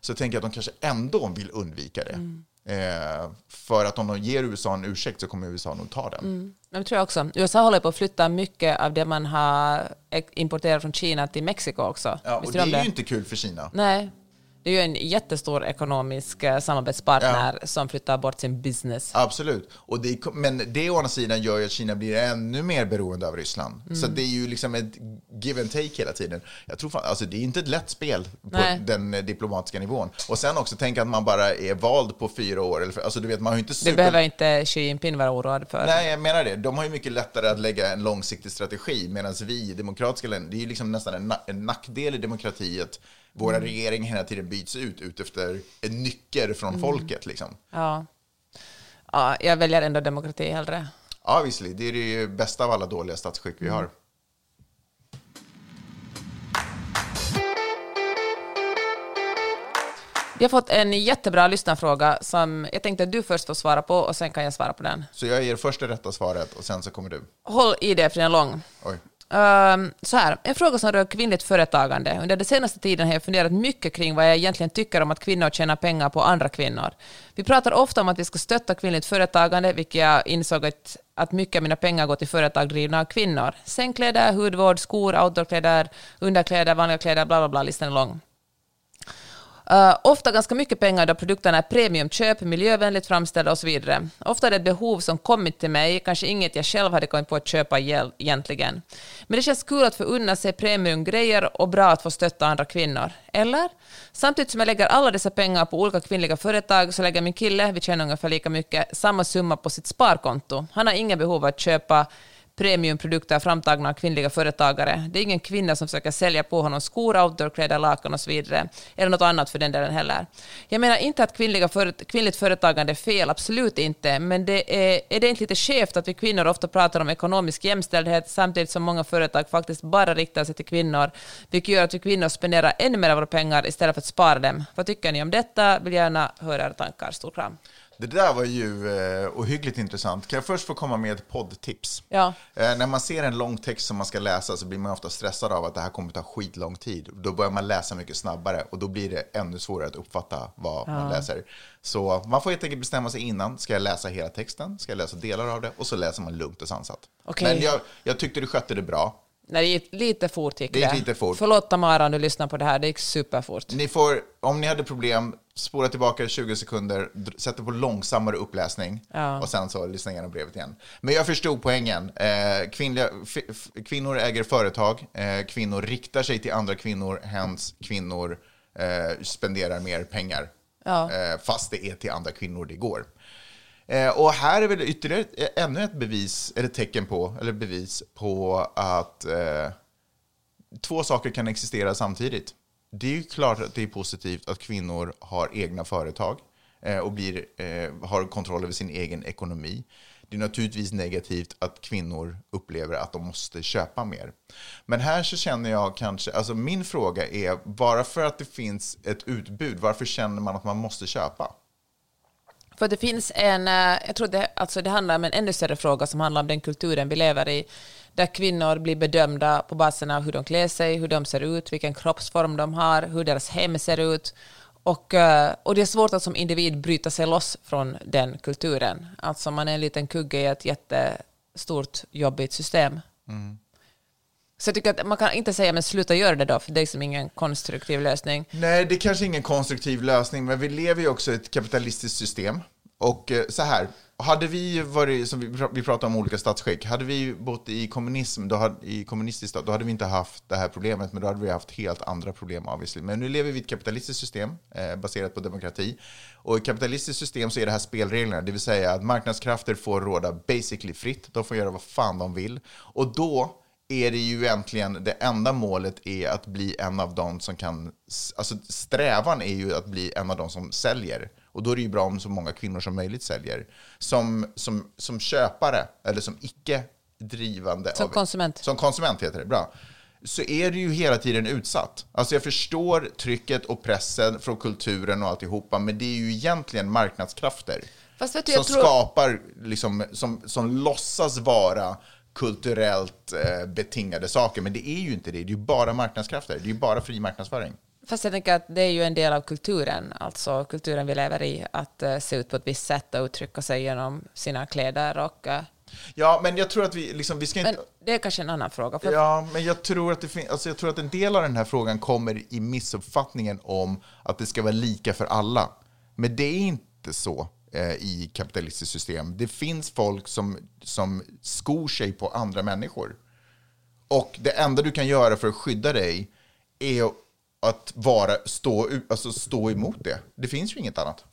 så tänker jag att de kanske ändå vill undvika det. Eh, för att om de ger USA en ursäkt så kommer USA nog ta den. Men det tror jag också. USA håller på att flytta mycket av det man har importerat från Kina till Mexiko också. Ja, och det är ju inte kul för Kina. Nej. Det är ju en jättestor ekonomisk eh, samarbetspartner som flyttar bort sin business. Absolut. Och det, men det å andra sidan gör ju att Kina blir ännu mer beroende av Ryssland. Så Mm. det är ju liksom ett give and take hela tiden. Jag tror fan, alltså det är inte ett lätt spel på Nej. den eh, diplomatiska nivån. Och sen också tänka att man bara är vald på fyra år. Eller, alltså du vet, man har inte Det super... behöver inte Xi Jinping vara oroad för. Nej, jag menar det. De har ju mycket lättare att lägga en långsiktig strategi, medan vi i demokratiska länder, det är ju liksom nästan en, na- en nackdel i demokratiet. Våra Mm. regeringar hela tiden byts ut, ut efter en nycker från Mm. folket. Liksom. Ja. ja, jag väljer ändå demokrati hellre. Ja, visserligen. Det är det bästa av alla dåliga statsskick vi har. Vi har fått en jättebra lyssnarfråga som jag tänkte att du först får svara på och sen kan jag svara på den. Så jag ger först det rätta svaret och sen så kommer du. Håll i det för den är lång. Oj. Ehm, så här, en fråga som rör kvinnligt företagande. Under den senaste tiden har jag funderat mycket kring vad jag egentligen tycker om att kvinnor tjänar pengar på andra kvinnor. Vi pratar ofta om att vi ska stötta kvinnligt företagande, vilket jag insåg att, att mycket av mina pengar går till företag drivna av kvinnor. Sängkläder, hudvård, skor, outdoorkläder, underkläder, vanliga kläder, bla bla bla, listan är lång. Uh, ofta ganska mycket pengar då produkterna är premiumköp, miljövänligt framställda och så vidare. Ofta är det ett behov som kommit till mig, kanske inget jag själv hade kommit på att köpa egentligen. Men det känns kul att få unna sig premiumgrejer och bra att få stötta andra kvinnor. Eller? Samtidigt som jag lägger alla dessa pengar på olika kvinnliga företag så lägger min kille, vi tjänar ungefär lika mycket, samma summa på sitt sparkonto. Han har inga behov av att köpa premiumprodukter framtagna av kvinnliga företagare. Det är ingen kvinna som försöker sälja på honom skor, outdoorkläder, lakan och så vidare. Eller något annat för den delen heller. Jag menar inte att kvinnliga för, kvinnligt företagande är fel, absolut inte. Men det är, är det inte lite skevt att vi kvinnor ofta pratar om ekonomisk jämställdhet samtidigt som många företag faktiskt bara riktar sig till kvinnor, vilket gör att vi kvinnor spenderar ännu mer av våra pengar istället för att spara dem. Vad tycker ni om detta? Vill gärna höra era tankar. Stor kram. Det där var ju eh, ohyggligt intressant. Kan jag först få komma med ett poddtips? Ja. Eh, när man ser en lång text som man ska läsa så blir man ofta stressad av att det här kommer ta skitlång tid. Då börjar man läsa mycket snabbare och då blir det ännu svårare att uppfatta vad man läser. Så man får helt enkelt bestämma sig innan. Ska jag läsa hela texten? Ska jag läsa delar av det? Och så läser man lugnt och sansat. Okej. Men jag, jag tyckte du skötte det bra. Nej, det gick lite fort gick Det gick lite fort. Förlåt Tamara om du lyssnar på det här, det gick superfort. Ni får, om ni hade problem, spola tillbaka 20 sekunder, sätta på långsammare uppläsning Ja. och sen så lyssna igenom brevet igen. Men jag förstod poängen. Eh, kvinnliga, kvinnor äger företag, eh, kvinnor riktar sig till andra kvinnor, hens kvinnor eh, spenderar mer pengar. Ja. Eh, fast det är till andra kvinnor det går. Eh, och här är väl ytterligare eh, ännu ett bevis, eller tecken på, eller bevis på att eh, två saker kan existera samtidigt. Det är ju klart att det är positivt att kvinnor har egna företag eh, och blir, eh, har kontroll över sin egen ekonomi. Det är naturligtvis negativt att kvinnor upplever att de måste köpa mer. Men här så känner jag kanske, alltså min fråga är, bara för att det finns ett utbud, varför känner man att man måste köpa? För det finns en, eh, jag tror det, alltså det handlar om en ännu större fråga som handlar om den kulturen vi lever i, där kvinnor blir bedömda på basen av hur de klär sig, hur de ser ut, vilken kroppsform de har, hur deras hem ser ut. Och, eh, och det är svårt att som individ bryta sig loss från den kulturen. Alltså man är en liten kugge i ett jättestort jobbigt system. Mm. Så jag tycker att man kan inte säga men sluta göra det då, för det är som ingen konstruktiv lösning. Nej, det är kanske ingen konstruktiv lösning, men vi lever ju också i ett kapitalistiskt system. Och eh, så här, hade vi varit, som vi, pratar om olika statsskick, hade vi bott i kommunism, då hade, i kommunistisk stat, då hade vi inte haft det här problemet, men då hade vi haft helt andra problem obviously. Men nu lever vi i ett kapitalistiskt system eh, baserat på demokrati. Och i kapitalistiskt system så är det här spelreglerna, det vill säga att marknadskrafter får råda basically fritt, de får göra vad fan de vill. Och då är det ju egentligen, det enda målet är att bli en av de som kan, alltså strävan är ju att bli en av de som säljer. Och då är det ju bra om så många kvinnor som möjligt säljer. Som, som, som köpare, eller som icke drivande. Som av- konsument. Som konsument heter det, bra. Så är du ju hela tiden utsatt. Alltså jag förstår trycket och pressen från kulturen och alltihopa, men det är ju egentligen marknadskrafter Fast vet du, som tror... skapar, liksom, som, som låtsas vara kulturellt eh, betingade saker. Men det är ju inte det. Det är ju bara marknadskrafter. Det är ju bara fri marknadsföring. Fast jag tänker att det är ju en del av kulturen, alltså kulturen vi lever i, att eh, se ut på ett visst sätt och uttrycka sig genom sina kläder och... eh, Ja, men jag tror att vi, liksom, vi ska inte... men det är kanske en annan fråga. För Ja, men jag tror, att det fin- alltså jag tror att en del av den här frågan kommer i missuppfattningen om att det ska vara lika för alla. Men det är inte så Eh, i kapitalistiskt system. Det finns folk som, som skor sig på andra människor. Och det enda du kan göra för att skydda dig är att vara, stå, alltså stå emot det. Det finns ju inget annat.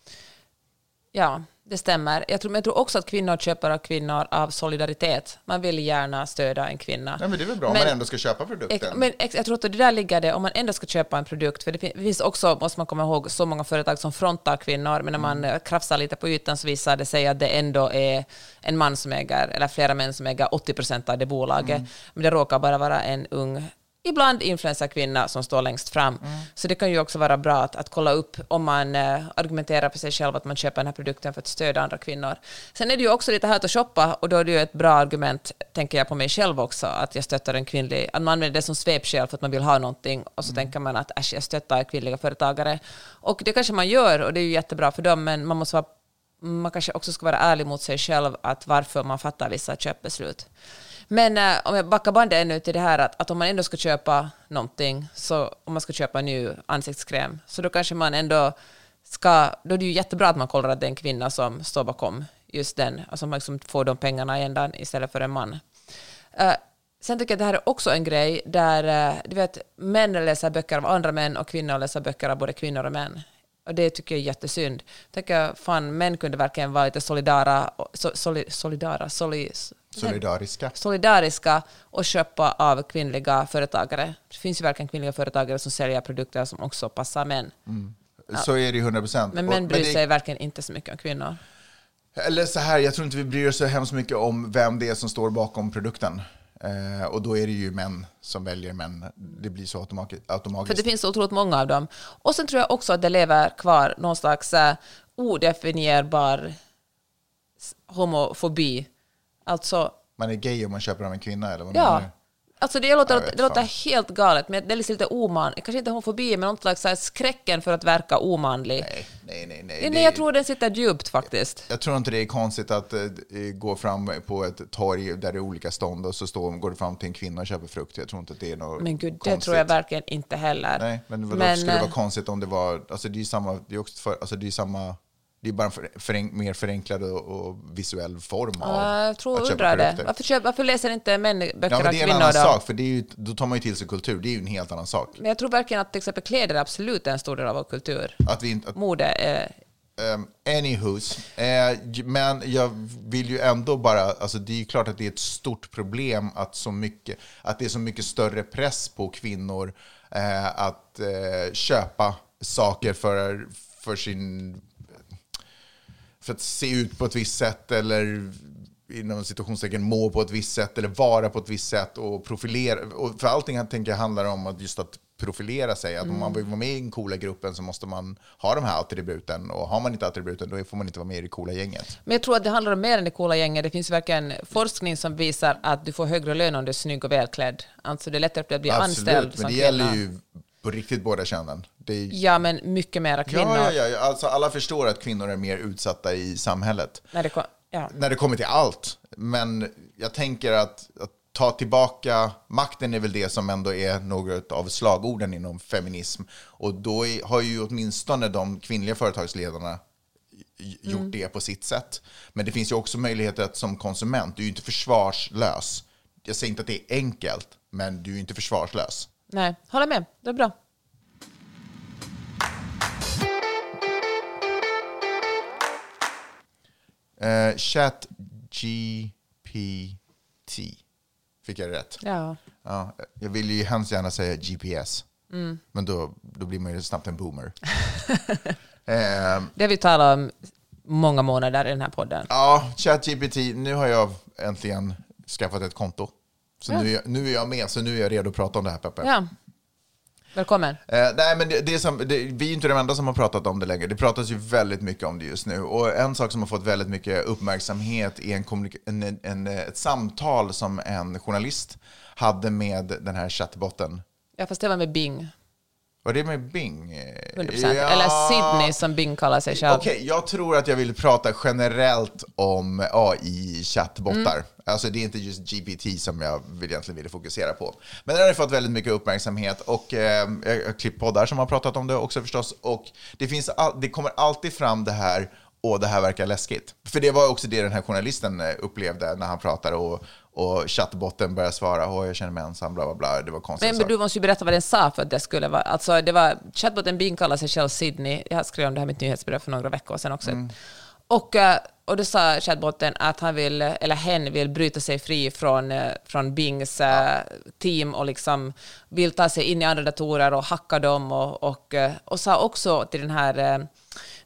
Ja, det stämmer. Jag tror, men jag tror också att kvinnor köper av kvinnor av solidaritet. Man vill gärna stödja en kvinna. Nej, men det är väl bra om Men- man ändå ska köpa produkten. Men jag tror att det där ligger det, om man ändå ska köpa en produkt, för det finns också, måste man komma ihåg, så många företag som frontar kvinnor, men när man Mm. eh, krafsar lite på ytan så visar det sig att det ändå är en man som äger, eller flera män som äger 80 procent av det bolaget, Mm. men det råkar bara vara en ung ibland influencerkvinna som står längst fram. Så det kan ju också vara bra att, att kolla upp om man eh, argumenterar för sig själv att man köper den här produkten för att stödja andra kvinnor. Sen är det ju också lite härligt att shoppa och då är det ju ett bra argument, tänker jag på mig själv också, att jag stöttar en kvinnlig, att man använder det som svepskäl för att man vill ha någonting och så tänker man att äsch, jag stöttar kvinnliga företagare. Och det kanske man gör och det är ju jättebra för dem, men man måste vara man kanske också ska vara ärlig mot sig själv att varför man fattar vissa köpbeslut. Men eh, om jag backar bandet ännu till det här att, att om man ändå ska köpa någonting, så om man ska köpa en ny ansiktskräm, så då kanske man ändå ska, då är det ju jättebra att man kollar att det är en kvinna som står bakom just den, alltså man liksom får de pengarna i ändan istället för en man. Eh, sen tycker jag att det här är också en grej där, eh, du vet, män läser böcker av andra män och kvinnor läser böcker av både kvinnor och män. Och det tycker jag är jättesynd. Tänker fan, män kunde verkligen vara lite solidara, so, soli, solidara, soli, Solidariska. solidariska och köpa av kvinnliga företagare. Det finns ju verkligen kvinnliga företagare som säljer produkter som också passar män. Så är det ju 100 procent. Men män bryr sig verkligen inte så mycket om kvinnor. Eller så här, jag tror inte vi bryr oss så hemskt mycket om vem det är som står bakom produkten. Eh, och då är det ju män som väljer män. Det blir så automati- För automatiskt. det finns så otroligt många av dem. Och sen tror jag också att det lever kvar någon slags uh, odefinierbar homofobi. Alltså, Man är gay om man köper av en kvinna, eller vad menar ja. du? Alltså det låter, Jag det låter helt galet, men det är liksom lite oman, kanske inte homofobi, men någon slags så skräcken för att verka omanlig. Nej, nej, nej. nej. Nej, Det- jag tror den sitter djupt faktiskt. Jag tror inte det är konstigt att eh, gå fram på ett torg där det är olika stånd och så står, går det fram till en kvinna och köper frukt. Jag tror inte att det är något Men gud, det konstigt. tror jag verkligen inte heller. Nej, men vadå, Men, skulle det vara eh, konstigt om det var... Alltså det är ju samma... Det är också för, alltså det är samma... Det är bara en för, förenk, mer förenklad och, och visuell form av Ja, jag tror att köpa undrar det. produkter. Varför, köp, varför läser inte män böcker Ja, men av det är en annan då? sak, för det är ju, då tar man ju till sig kultur. Det är ju en helt annan sak. Men jag tror verkligen att till exempel kläder är absolut en stor del av vår kultur. Att vi inte... Att, Mode är... Um, anywhos, eh, men jag vill ju ändå bara, alltså det är ju klart att det är ett stort problem att, så mycket, att det är så mycket större press på kvinnor eh, att eh, köpa saker för, för sin för att se ut på ett visst sätt eller inom situationstecken må på ett visst sätt eller vara på ett visst sätt och profilera. Och för allting jag tänker handlar om att just att profilera sig. Att om man vill vara med i den coola gruppen så måste man ha de här attributen och har man inte attributen då får man inte vara med i det coola gänget. Men jag tror att det handlar om mer än det coola gänget. Det finns verkligen forskning som visar att du får högre lön om du är snygg och välklädd. Alltså det är lättare att bli anställd Absolut, men det gäller ju på riktigt båda könen. Är, Ja, men mycket mera kvinnor. ja, ja, ja, alltså alla förstår att kvinnor är mer utsatta i samhället. När det kom, ja. när det kommer till allt. Men jag tänker att, att ta tillbaka makten är väl det som ändå är något av slagorden inom feminism. Och då är, har ju åtminstone de kvinnliga företagsledarna gjort Mm. det på sitt sätt. Men det finns ju också möjligheter att som konsument, du är ju inte försvarslös. Jag säger inte att det är enkelt, men du är ju inte försvarslös. Nej, håller med. Det är bra. Uh, Chat GPT. Fick jag rätt? Ja. Ja, jag vill ju hemskt gärna säga GPS. Mm. Men då, då blir man ju snabbt en boomer. *laughs* eh, Det har vi talat om många månader i den här podden. ja, ChatGPT. Nu har jag äntligen skaffat ett konto. Så Ja. nu, är jag, nu är jag med, så nu är jag redo att prata om det här, Peppe. Ja. Välkommen. Eh, nej, men det, det är som, det, vi är inte de enda som har pratat om det längre. Det pratas ju väldigt mycket om det just nu. Och en sak som har fått väldigt mycket uppmärksamhet är en, en, en, ett samtal som en journalist hade med den här chattbotten. Ja, fast det var med Bing. Var det med Bing? 100%. Eller Sydney som Bing kallar sig själv. Okej, jag tror att jag vill prata generellt om AI-chattbottar. Mm. Alltså det är inte just GPT som jag vill egentligen ville fokusera på. Men den har fått väldigt mycket uppmärksamhet och eh, jag har klippt poddar som har pratat om det också förstås. Och det, finns all, det kommer alltid fram det här, och det här verkar läskigt. För det var också det den här journalisten eh, upplevde när han pratade och, och chattbotten började svara, åh jag känner mig ensam, bla bla bla. Det var konstigt. Men, men du måste ju berätta vad den sa för att det skulle vara... Alltså det var... Chatboten Bing kallar sig själv Sydney. Jag skrev om det här med ett nyhetsbrev för några veckor sedan också. Mm. Och, eh, och då sa chatboten att han vill, eller hen vill bryta sig fri från, eh, från Bings eh, team och liksom vill ta sig in i andra datorer och hacka dem och, och, och sa också till den här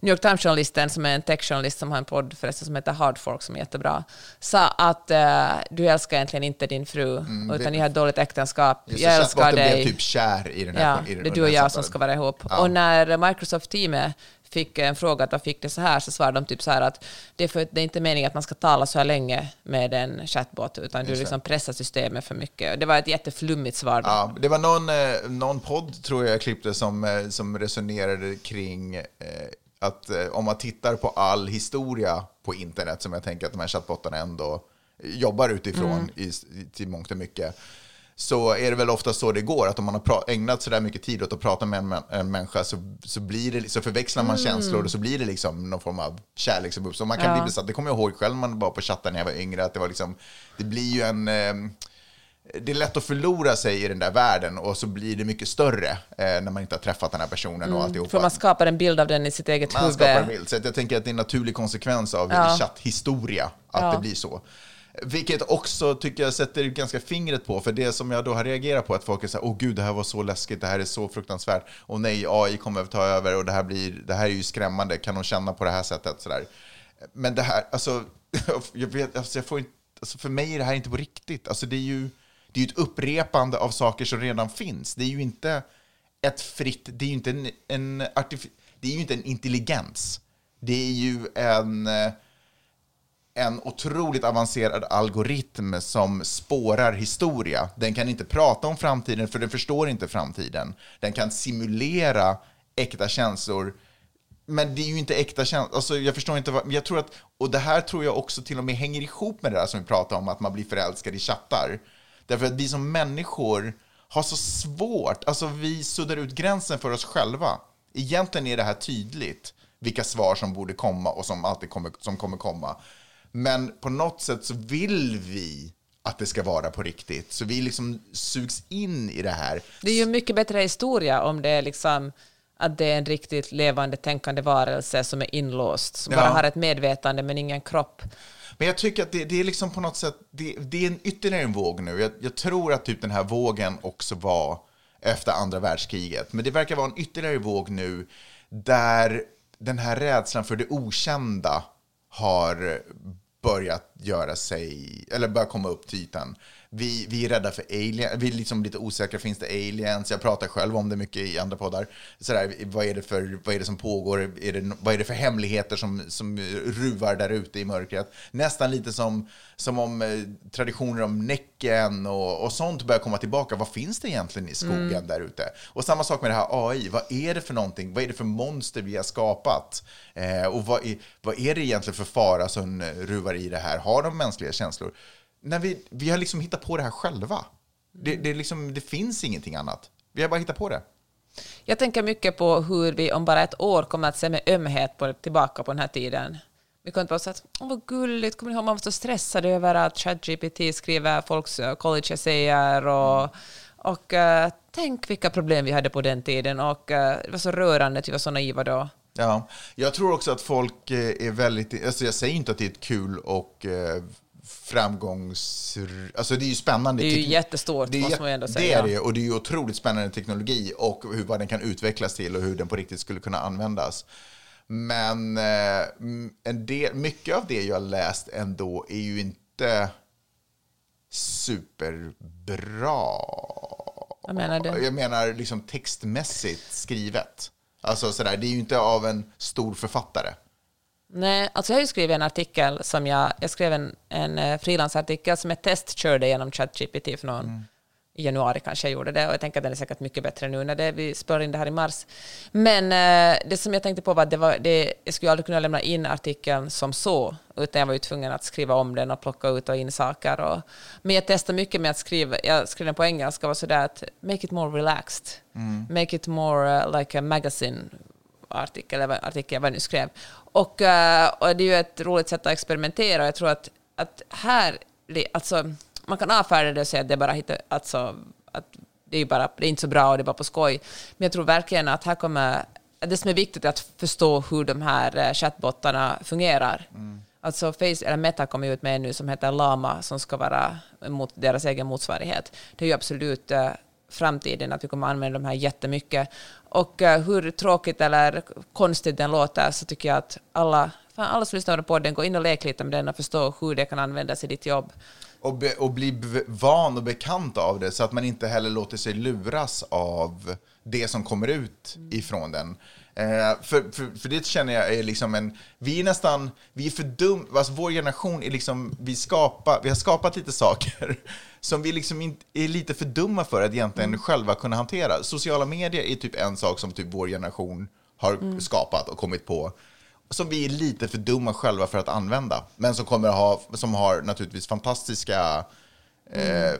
New York Times-journalisten, som är en tech-journalist som har en podd förresten som heter Hard Fork, som är jättebra, sa att eh, du älskar egentligen inte din fru, Mm, utan det- ni har ett dåligt äktenskap. Just Jag älskar dig. blev typ kär i den här... Ja, i den, det är du och jag som ska vara ihop. Ja. Och när Microsoft-teamet fick en fråga att vad fick det så här, så svarade de typ så här att det är, för, det är inte meningen att man ska tala så här länge med en chatbot, utan du liksom pressar systemet för mycket. Det var ett jätteflummigt svar. då. Ja, det var någon, eh, någon podd, tror jag, jag klippte som, eh, som resonerade kring eh, att eh, om man tittar på all historia på internet, som jag tänker att de här chattbottarna ändå jobbar utifrån i, i, till mångt och mycket, så är det väl ofta så det går, att om man har ägnat så där mycket tid åt att prata med en, en människa så, så, blir det, så förväxlar man känslor och så blir det liksom någon form av kärlek som uppstår. Man kan Ja. bli besatt, det kommer jag ihåg själv när man var på chatten när jag var yngre, att det var liksom, det blir ju en... Eh, det är lätt att förlora sig i den där världen och så blir det mycket större eh, när man inte har träffat den här personen och alltihopa. För man skapar en bild av den i sitt eget Man huvud. skapar en bild. Så jag tänker att det är en naturlig konsekvens av Ja. chatthistoria att Ja. det blir så. Vilket också tycker jag sätter ganska fingret på, för det som jag då har reagerat på, att folk är så här, åh gud, det här var så läskigt, det här är så fruktansvärt, och nej, AI kommer att ta över och det här, blir, det här är ju skrämmande, kan de känna på det här sättet? Så där. Men det här, alltså, *laughs* jag vet, alltså, jag får inte, alltså, för mig är det här inte på riktigt. Alltså, det är ju det är ju ett upprepande av saker som redan finns. Det är ju inte ett fritt, det är ju inte en, en, det är ju inte en intelligens. Det är ju en, en otroligt avancerad algoritm som spårar historia. Den kan inte prata om framtiden för den förstår inte framtiden. Den kan simulera äkta känslor men det är ju inte äkta känslor. Alltså, jag förstår inte vad, jag tror att, och det här tror jag också till och med hänger ihop med det där som vi pratade om, att man blir förälskad i chattar. Därför att vi som människor har så svårt, alltså vi suddar ut gränsen för oss själva. Egentligen är det här tydligt, vilka svar som borde komma och som alltid kommer, som kommer komma. Men på något sätt så vill vi att det ska vara på riktigt. Så vi liksom sugs in i det här. Det är ju mycket bättre historia om det är liksom att det är en riktigt levande tänkande varelse som är inlåst, som Ja. bara har ett medvetande men ingen kropp. Men jag tycker att det, det är liksom på något sätt, det, det är en ytterligare en våg nu. Jag, jag tror att typ den här vågen också var efter andra världskriget. Men det verkar vara en ytterligare våg nu där den här rädslan för det okända har börjat göra sig, eller börjat komma upp till ytan. Vi, vi är rädda för aliens, vi är liksom lite osäkra, finns det aliens? Jag pratar själv om det mycket i andra poddar. Sådär, vad, är det för, vad är det som pågår? Är det, vad är det för hemligheter som, som ruvar där ute i mörkret? Nästan lite som, som om eh, traditioner om Näcken och, och sånt börjar komma tillbaka. Vad finns det egentligen i skogen där ute? Och samma sak med det här AI. Vad är det för någonting? Vad är det för monster vi har skapat? Eh, och vad är, vad är det egentligen för fara som ruvar i det här? Har de mänskliga känslor? När vi, vi har liksom hittat på det här själva. Det, det, är liksom, det finns ingenting annat. Vi har bara hittat på det. Jag tänker mycket på hur vi om bara ett år kommer att se med ömhet på, tillbaka på den här tiden. Vi kommer att vara så att, åh vad gulligt, kommer ni ihåg man var så stressad över att ChatGPT skriver folks eh, college-essäer och, och eh, tänk vilka problem vi hade på den tiden och eh, det var så rörande att vi var så naiva då. Ja, jag tror också att folk är väldigt... Alltså jag säger inte att det är kul och framgångs... Alltså det är ju spännande. Det är ju jättestort, det är, måste man ju ändå Det säga. är det, och det är ju otroligt spännande teknologi och hur, vad den kan utvecklas till och hur den på riktigt skulle kunna användas. Men eh, en del, mycket av det jag har läst ändå är ju inte superbra. Vad menar du? Jag menar liksom textmässigt skrivet. Alltså sådär, det är ju inte av en stor författare. Nej, alltså jag har ju skrivit en artikel som jag, jag skrev en, en eh, frilansartikel som jag testkörde genom ChatGPT för någon, i januari kanske jag gjorde det, och jag tänker att den är säkert mycket bättre nu när det, vi spelar in det här i mars. Men eh, det som jag tänkte på var att det var, det, jag skulle aldrig kunna lämna in artikeln som så, utan jag var ju tvungen att skriva om den och plocka ut och in saker. Och, men jag testade mycket med att skriva, jag skrev den på engelska, var sådär att make it more relaxed, make it more uh, like a magazine artikel, eller artikel, vad jag nu skrev. Och, eh, och det är ju ett roligt sätt att experimentera jag tror att, att här, alltså, man kan avfärda det och säga att det är bara hitta, alltså, att det är bara, det är inte så bra och det är bara på skoj. Men jag tror verkligen att här kommer, det som är viktigt är att förstå hur de här eh, chattbottarna fungerar. Alltså Face, eller Meta kommer ut med en nu som heter Lama som ska vara mot deras egen motsvarighet. Det är ju absolut eh, framtiden, att vi kommer använda de här jättemycket. Och eh, hur tråkigt eller konstigt den låter så tycker jag att alla, fan, alla som lyssnar på den, gå in och lek lite med den och förstå hur det kan användas i ditt jobb. Och, be, och bli van och bekant av det så att man inte heller låter sig luras av det som kommer ut ifrån den. Eh, för, för, för det känner jag är liksom en, vi är nästan, vi är för dum, alltså vår generation är liksom, vi, skapar, vi har skapat lite saker *laughs* som vi liksom inte är lite för dumma för att egentligen själva kunna hantera. Sociala medier är typ en sak som typ vår generation har skapat och kommit på som vi är lite för dumma själva för att använda, men som kommer att ha, som har naturligtvis fantastiska, eh,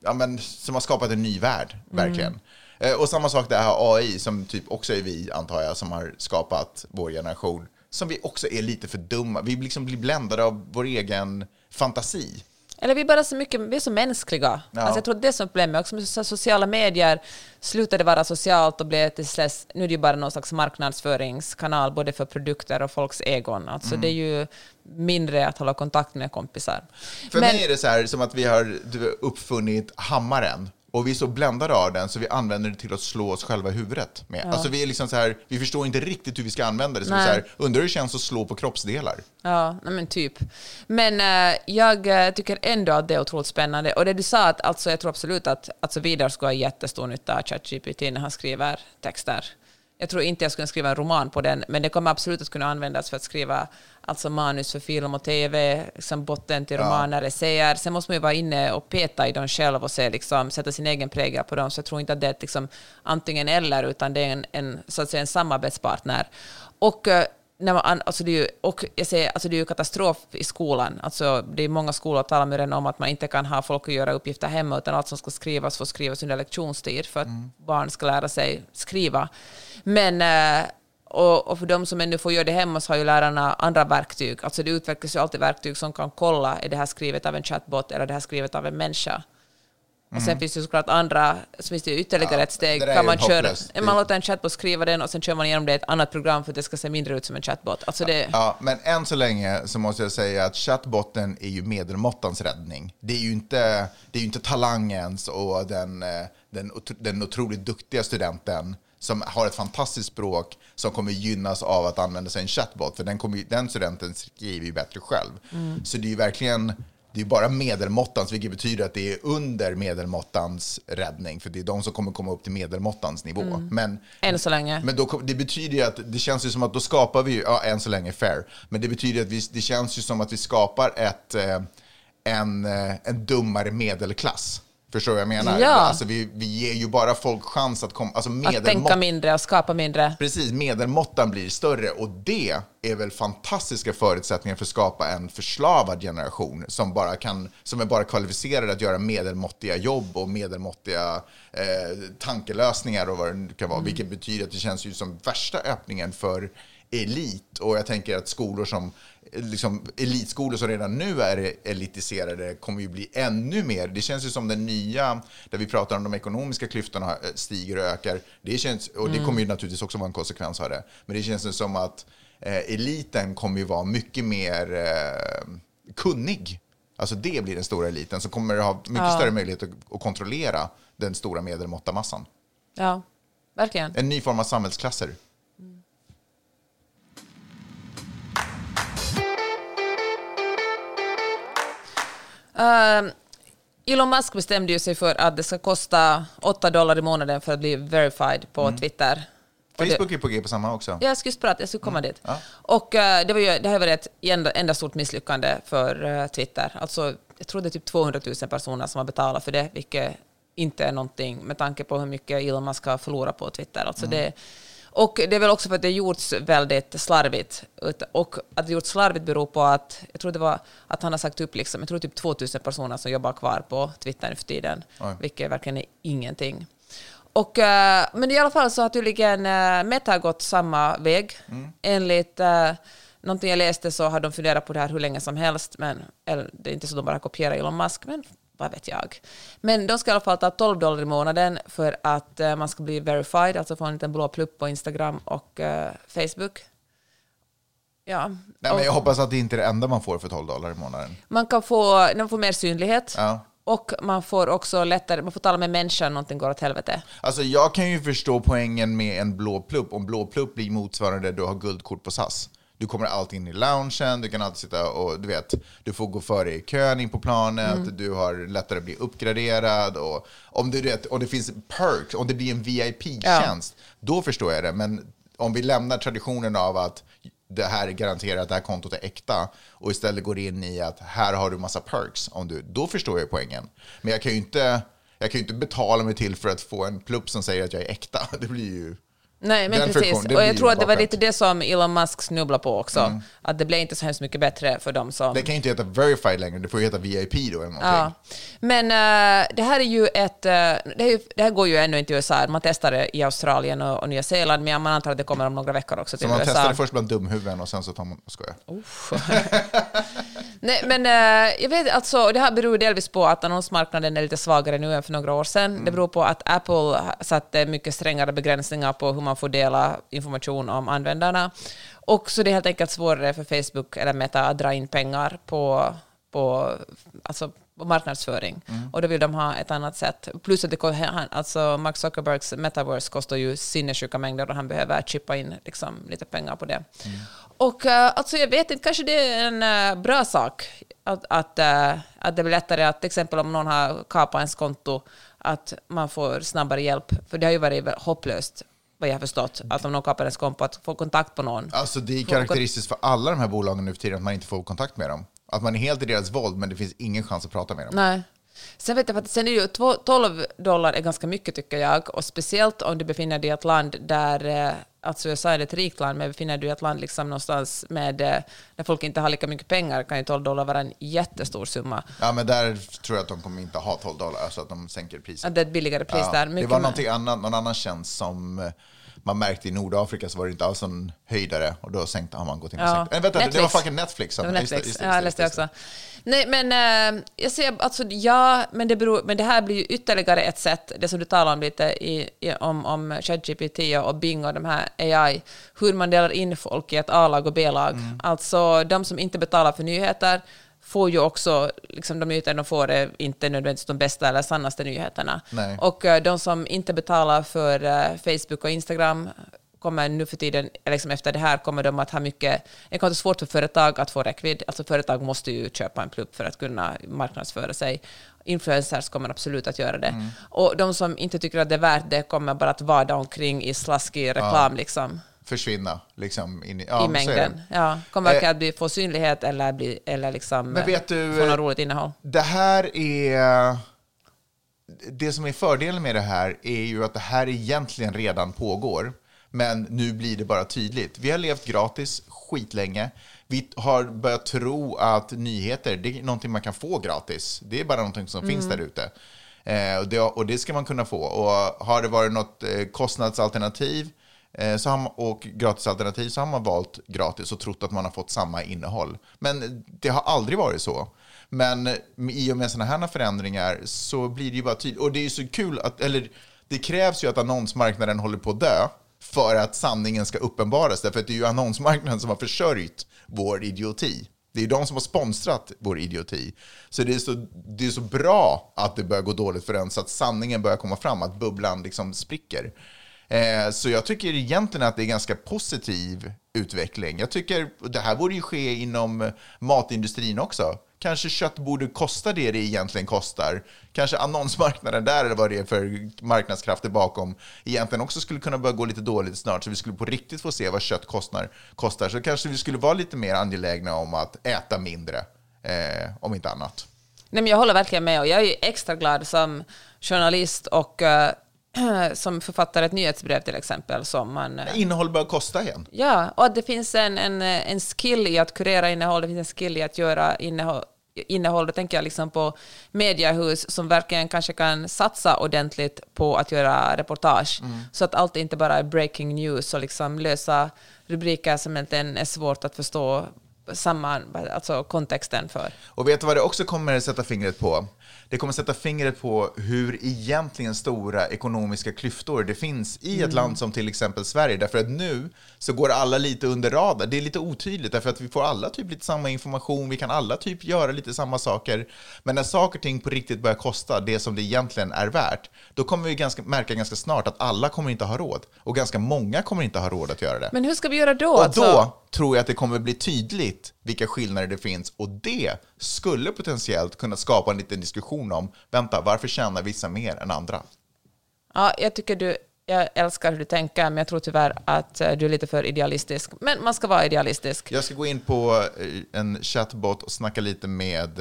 ja men som har skapat en ny värld, verkligen. Eh, och samma sak det här AI, som typ också är vi, antar jag, som har skapat vår generation, som vi också är lite för dumma. Vi liksom blir bländade av vår egen fantasi. Eller vi är bara så mycket, vi är så mänskliga. Ja. Alltså jag tror det är som problemet också med sociala medier slutade vara socialt och blev till släs, nu är det ju bara någon slags marknadsföringskanal både för produkter och folks egon. Alltså Mm. det är ju mindre att hålla kontakt med kompisar. För Men- mig är det så här som att vi har uppfunnit hammaren. Och vi är så bländade av den så vi använder det till att slå oss själva i huvudet med. Alltså vi är liksom så här, vi förstår inte riktigt hur vi ska använda det. Så så här, undrar hur det känns att slå på kroppsdelar. Ja, men typ. Men eh, jag eh, tycker ändå att det är otroligt spännande. Och det du sa, att alltså, jag tror absolut att alltså, Vidar skulle ha jättestor nytta av ChatGPT när han skriver texter. Jag tror inte jag skulle skriva en roman på den, men det kommer absolut att kunna användas för att skriva alltså manus för film och tv, liksom botten till romaner, essäer. Sen måste man ju vara inne och peta i dem själv och se, liksom, sätta sin egen prägel på dem. Så jag tror inte att det är ett, liksom, antingen eller, utan det är en, en, så att säga, en samarbetspartner. Och eh, när man, an- alltså det, är ju, och jag säger, alltså det är ju katastrof i skolan. Alltså det är många skolor talar med redan om att man inte kan ha folk att göra uppgifter hemma, utan allt som ska skrivas får skrivas under lektionstid för att barn ska lära sig skriva. Men, eh, och, och för de som ännu får göra det hemma så har ju lärarna andra verktyg. Alltså det utvecklas ju alltid verktyg som kan kolla, är det här skrivet av en chatbot eller är det här skrivet av en människa? Och sen finns det ju såklart andra, så finns det ytterligare Ja, ett steg. Kan man, köra, man låter en chatbot skriva den och sen kör man igenom det i ett annat program för att det ska se mindre ut som en chatbot. Alltså det, Ja, men än så länge så måste jag säga att chattbotten är ju medelmåttans räddning. Det är ju inte, det är inte talangens och den, eh, den, den otroligt duktiga studenten som har ett fantastiskt språk som kommer gynnas av att använda sig av en chatbot. För den, kommer, den studenten skriver ju bättre själv. Så det är ju verkligen det är bara medelmåttans, vilket betyder att det är under medelmåttans räddning. För det är de som kommer komma upp till medelmåttans nivå. Men än så länge. men då, det betyder ju att det känns ju som att då skapar vi ja, än så länge fair, men det betyder att vi, det känns ju som att vi skapar ett, eh, en, eh, en dummare medelklass. Förstår du vad jag menar? Ja. Alltså vi, vi ger ju bara folk chans att komma, alltså Att tänka mindre och skapa mindre. precis, medelmåttan blir större och det är väl fantastiska förutsättningar för att skapa en förslavad generation som bara kan, som är bara kvalificerade att göra medelmåttiga jobb och medelmåttiga eh, tankelösningar och vad det nu kan vara, vilket betyder att det känns ju som värsta öppningen för elit och jag tänker att skolor som liksom, elitskolor som redan nu är elitiserade kommer ju bli ännu mer. Det känns ju som den nya, där vi pratar om de ekonomiska klyftorna eh, stiger och ökar. Det känns, och det kommer ju naturligtvis också vara en konsekvens av det. Men det känns ju som att eh, eliten kommer ju vara mycket mer eh, kunnig. Alltså det blir den stora eliten som kommer ha mycket Ja. större möjlighet att, att kontrollera den stora medelmåttamassan. Ja, verkligen. En ny form av samhällsklasser. Uh, Elon Musk bestämde ju sig för att det ska kosta 8 dollar i månaden för att bli verified på Twitter. Och det- Facebook är på G på samma också. Ja, jag skulle prata, jag skulle komma dit. Ja. Och eh, det, var ju, det har ju varit ett enda, enda stort misslyckande för eh, Twitter. Alltså, jag tror det är typ 200 000 personer som har betalat för det, vilket inte är någonting med tanke på hur mycket Elon Musk har förlorat på Twitter. Alltså det, och det är väl också för att det gjorts väldigt slarvigt. Och att det gjorts slarvigt beror på att, jag tror det var att han har sagt upp, liksom, jag tror typ 2000 personer som jobbar kvar på Twitter nu för tiden, Oj. vilket verkligen är ingenting. Och, eh, men i alla fall så har tydligen uh, Meta gått samma väg. Enligt uh, någonting jag läste så har de funderat på det här hur länge som helst, men eller, det är inte så de bara kopierar Elon Musk, men vad vet jag. Men de ska i alla fall ta 12 dollar i månaden för att eh, man ska bli verified, alltså få en liten blå plupp på Instagram och eh, Facebook. Ja. Nej, men jag hoppas att det inte är det enda man får för 12 dollar i månaden. Man kan få, man får mer synlighet. Ja. och man får också lättare, man får tala med människan om någonting går åt helvete. Alltså jag kan ju förstå poängen med en blå plupp. Om blå plupp blir motsvarande du har guldkort på SAS. Du kommer alltid in i loungen, du kan alltid sitta och du vet, du får gå före i kön in på planet, du har lättare att bli uppgraderad och om, du vet, om det finns perks, om det blir en VIP-tjänst, då förstår jag det. Men om vi lämnar traditionen av att det här är garanterat, det här kontot är äkta och istället går in i att här har du massa perks, om du, då förstår jag poängen. Men jag kan ju inte, jag kan ju inte betala mig till för att få en plupp som säger att jag är äkta. *laughs* Det blir ju... Nej, men Den precis. Och jag tror att det var lite det som Elon Musk snubblade på också. Att det blev inte så hemskt mycket bättre för dem som... Det kan ju inte heta verified längre, det får ju heta VIP då eller någonting. Ja. Men eh, det här är ju ett... eh, det, är ju, det här går ju ännu inte i USA. Man testar det i Australien och, och Nya Zeeland, men man antar att det kommer om några veckor också Så till man USA. testar det först bland dumhuvuden och sen så tar man... Skojar. *laughs* Nej, men eh, jag vet alltså, det här beror delvis på att annonsmarknaden är lite svagare nu än för några år sedan. Mm. Det beror på att Apple satte mycket strängare begränsningar på hur man får dela information om användarna. Och så det är helt enkelt svårare för Facebook eller Meta att dra in pengar på, på, alltså, på marknadsföring. Mm. Och då vill de ha ett annat sätt. Plus att det, alltså Mark Zuckerbergs metaverse kostar ju sinnessjuka mängder och han behöver chippa in liksom, lite pengar på det. Mm. Och eh, alltså jag vet inte, kanske det är en eh, bra sak att, att, eh, att det blir lättare att till exempel om någon har kapat ens konto att man får snabbare hjälp. För det har ju varit hopplöst vad jag har förstått, att om någon kapar ens konto, att få kontakt på någon. Alltså det är karaktäristiskt för alla de här bolagen nu för tiden att man inte får kontakt med dem. Att man är helt i deras våld men det finns ingen chans att prata med dem. Nej. Sen vet jag att sen är det ju två- 12 dollar är ganska mycket tycker jag och speciellt om du befinner dig i ett land där, eh, alltså USA är ett rikt land, men befinner du dig i ett land liksom någonstans med, eh, där folk inte har lika mycket pengar kan ju 12 dollar vara en jättestor summa. Ja men där tror jag att de kommer inte ha 12 dollar, så att de sänker priset. Att det är ett billigare pris Ja, där. det Mycket var mer- någonting annat, någon annan tjänst som eh, man märkte i Nordafrika så var det inte alls en höjdare och då sänkte, har man gått in och Ja. sänkt. Nej, vänta, det var Netflix. fucking Netflix. som- Det var just Netflix. just just ja, jag läste det också. Nej, men eh, jag ser alltså ja, men det, beror, men det här blir ju ytterligare ett sätt, det som du talar om lite i, i, om, om ChatGPT och Bing och de här AI, hur man delar in folk i ett A-lag och B-lag. Mm. Alltså de som inte betalar för nyheter får ju också, liksom de nyheter de får är inte nödvändigtvis de bästa eller sannaste nyheterna. Nej. Och eh, de som inte betalar för eh, Facebook och Instagram kommer nu för tiden, liksom efter det här, kommer de att ha mycket... Det kan vara svårt för företag att få räckvidd. Alltså företag måste ju köpa en plupp för att kunna marknadsföra sig. Influencers kommer absolut att göra det. Mm. Och de som inte tycker att det är värt det kommer bara att vada omkring i slaskig reklam liksom, Försvinna liksom in i, i ja, det. mängden. Ja, kommer Eh, att bli, få synlighet eller, bli, eller liksom, Men vet du, få eh, något roligt innehåll. Det här är... Det som är fördelen med det här är ju att det här egentligen redan pågår. Men nu blir det bara tydligt. Vi har levt gratis skitlänge. Vi har börjat tro att nyheter, det är någonting man kan få gratis. Det är bara någonting som finns där ute. Eh, och, det, och det ska man kunna få. Och har det varit något eh, kostnadsalternativ så har man, och gratisalternativ så har man valt gratis och trott att man har fått samma innehåll. Men det har aldrig varit så. Men i och med sådana här förändringar så blir det ju bara tydligt. Och det är ju så kul att, eller det krävs ju att annonsmarknaden håller på att dö för att sanningen ska uppenbaras. Därför att det är ju annonsmarknaden som har försörjt vår idioti. Det är de som har sponsrat vår idioti. Så det är så, det är så bra att det börjar gå dåligt för den så att sanningen börjar komma fram, att bubblan liksom spricker. Eh, så jag tycker egentligen att det är ganska positiv utveckling. Jag tycker det här borde ju ske inom eh, matindustrin också. Kanske kött borde kosta det det egentligen kostar. Kanske annonsmarknaden där, eller vad det är för marknadskrafter bakom, egentligen också skulle kunna börja gå lite dåligt snart, så vi skulle på riktigt få se vad kött kostar. kostar. Så kanske vi skulle vara lite mer angelägna om att äta mindre, eh, om inte annat. Nej, men jag håller verkligen med och jag är ju extra glad som journalist och eh, *clears throat* som författar ett nyhetsbrev till exempel. Som man, eh, Innehåll bör kosta igen. ja, och det finns en, en, eh, en skill i att kurera innehåll, det finns en skill i att göra innehåll, innehåll. Då tänker jag liksom på mediehus som verkligen kanske kan satsa ordentligt på att göra reportage. Så att allt inte bara är breaking news och liksom lösa rubriker som egentligen är svårt att förstå samman, alltså kontexten för. Och vet du vad det också kommer sätta fingret på? Det kommer sätta fingret på hur egentligen stora ekonomiska klyftor det finns i ett land som till exempel Sverige. Därför att nu så går alla lite under radarn. Det är lite otydligt därför att vi får alla typ lite samma information, vi kan alla typ göra lite samma saker. Men när saker och ting på riktigt börjar kosta det som det egentligen är värt, då kommer vi ganska, märka ganska snart att alla kommer inte ha råd. Och ganska många kommer inte ha råd att göra det. Men hur ska vi göra då? Och Alltså, då tror jag att det kommer bli tydligt vilka skillnader det finns och det skulle potentiellt kunna skapa en liten diskussion om, vänta, varför tjänar vissa mer än andra? Ja, jag tycker du... Jag älskar hur du tänker, men jag tror tyvärr att eh, du är lite för idealistisk. Men man ska vara idealistisk. Jag ska gå in på eh, en chatbot och snacka lite med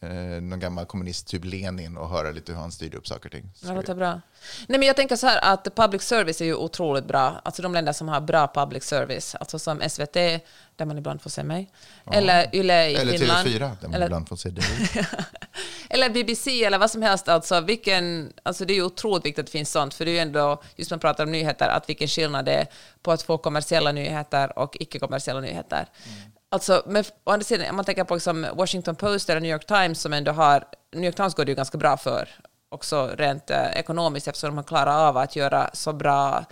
eh, någon gammal kommunist, typ Lenin, och höra lite hur han styrde upp saker och ting. Det låter bra. Nej, men jag tänker så här att public service är ju otroligt bra. Alltså de länder som har bra public service, alltså som SVT, där man ibland får se mig, eller Yle i Eller Finland. TV4, där man eller, ibland får se dig. *laughs* eller BBC eller vad som helst. Alltså, vilken, alltså det är ju otroligt viktigt att det finns sånt, för det är ju ändå, just när man pratar om nyheter, att vilken skillnad det är på att få kommersiella nyheter och icke-kommersiella nyheter. Alltså, men å andra sidan, om man tänker på liksom Washington Post eller New York Times som ändå har, New York Times går det ju ganska bra för, också rent eh, ekonomiskt eftersom de har klarat av att göra så bra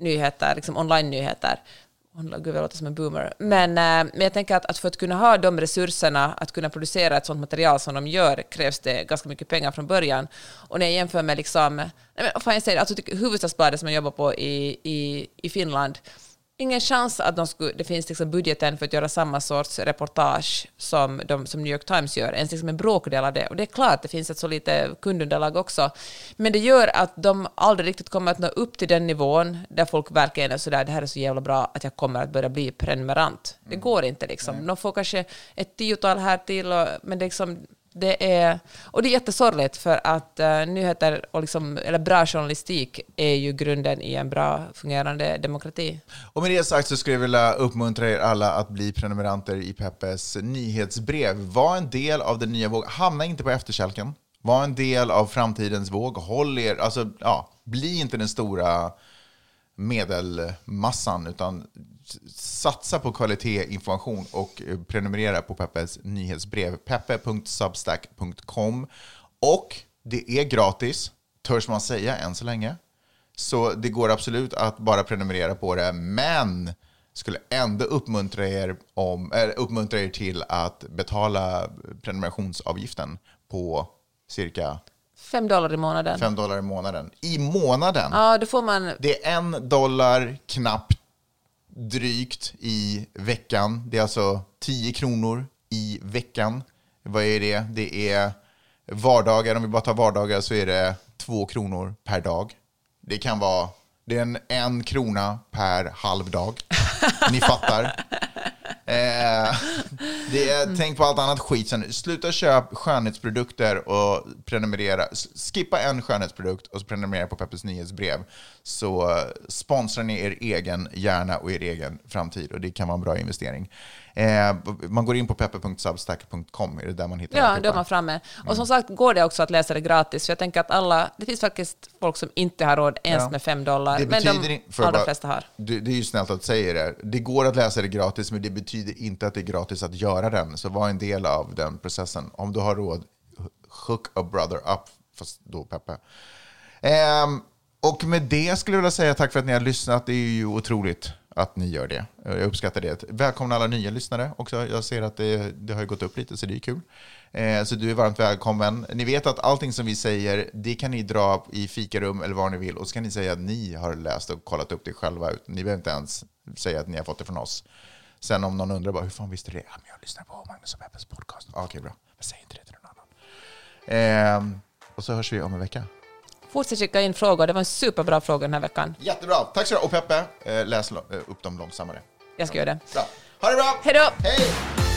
nyheter, liksom online-nyheter. Gud, jag låter som en boomer. Men, eh, men jag tänker att, att för att kunna ha de resurserna, att kunna producera ett sånt material som de gör, krävs det ganska mycket pengar från början. Och när jag jämför med liksom, nej men, fan jag säger, alltså, Hufvudstadsbladet som jag jobbar på i, i, i Finland, ingen chans att de skulle, det finns liksom budgeten för att göra samma sorts reportage som, de, som New York Times gör, ens liksom en bråkdel av det. Och det är klart att det finns ett så lite kundunderlag också, men det gör att de aldrig riktigt kommer att nå upp till den nivån där folk verkligen är sådär, det här är så jävla bra att jag kommer att börja bli prenumerant. Det går inte liksom. De får kanske ett tiotal här till, och, men det är liksom, det är, och det är jättesorgligt för att uh, nyheter och liksom, eller bra journalistik är ju grunden i en bra fungerande demokrati. Och med det sagt så skulle jag vilja uppmuntra er alla att bli prenumeranter i Peppes nyhetsbrev. Var en del av den nya vågen. Hamna inte på efterkälken. Var en del av framtidens våg. Håll er, alltså, ja, bli inte den stora medelmassan, utan satsa på kvalitet, information och eh, prenumerera på Peppes nyhetsbrev. peppe.substack.com. Och det är gratis, törs man säga än så länge. Så det går absolut att bara prenumerera på det, men skulle ändå uppmuntra er, om, äh, uppmuntra er till att betala prenumerationsavgiften på cirka Fem dollar i månaden. 5 dollar i månaden. I månaden! Ja, då får man... Det är en dollar knappt drygt i veckan. Det är alltså 10 kronor i veckan. Vad är det? Det är vardagar, om vi bara tar vardagar så är det 2 kronor per dag. Det kan vara det är en, en krona per halv dag. Ni fattar. *laughs* Eh, det är, Tänk på allt annat skit. Sen, sluta köpa skönhetsprodukter och prenumerera. Skippa en skönhetsprodukt och prenumerera på Peppes nyhetsbrev. Så eh, sponsrar ni er egen hjärna och er egen framtid och det kan vara en bra investering. Eh, man går in på peppe.substack.com, är det där man hittar Ja, då är man framme. Och Mm. som sagt går det också att läsa det gratis, för jag tänker att alla, det finns faktiskt folk som inte har råd ens Ja. med fem dollar, Det men de allra bara- flesta har. Det, det är ju snällt att säga det. Det går att läsa det gratis, men det betyder inte att det är gratis att göra den. Så var en del av den processen. Om du har råd, hook a brother up, fast då Peppe. Ehm, och med det skulle jag vilja säga tack för att ni har lyssnat. Det är ju otroligt att ni gör det. Jag uppskattar det. Välkomna alla nya lyssnare också. Jag ser att det, det har gått upp lite, så det är kul. Eh, så du är varmt välkommen. Ni vet att allting som vi säger, det kan ni dra i fikarum eller var ni vill och så kan ni säga att ni har läst och kollat upp det själva. Ni behöver inte ens säga att ni har fått det från oss. Sen om någon undrar bara, hur fan visste du det? Ja, men jag lyssnar på Magnus och Peppes podcast. Okej, Okej, bra. Men säg inte det till någon annan. Eh, och så hörs vi om en vecka. Fortsätt skicka in frågor, det var en superbra fråga den här veckan. Jättebra. Tack så mycket. Och Peppe, eh, läs eh, upp dem långsammare. Jag ska göra det. Bra. Ha det bra! Hej då! Hej!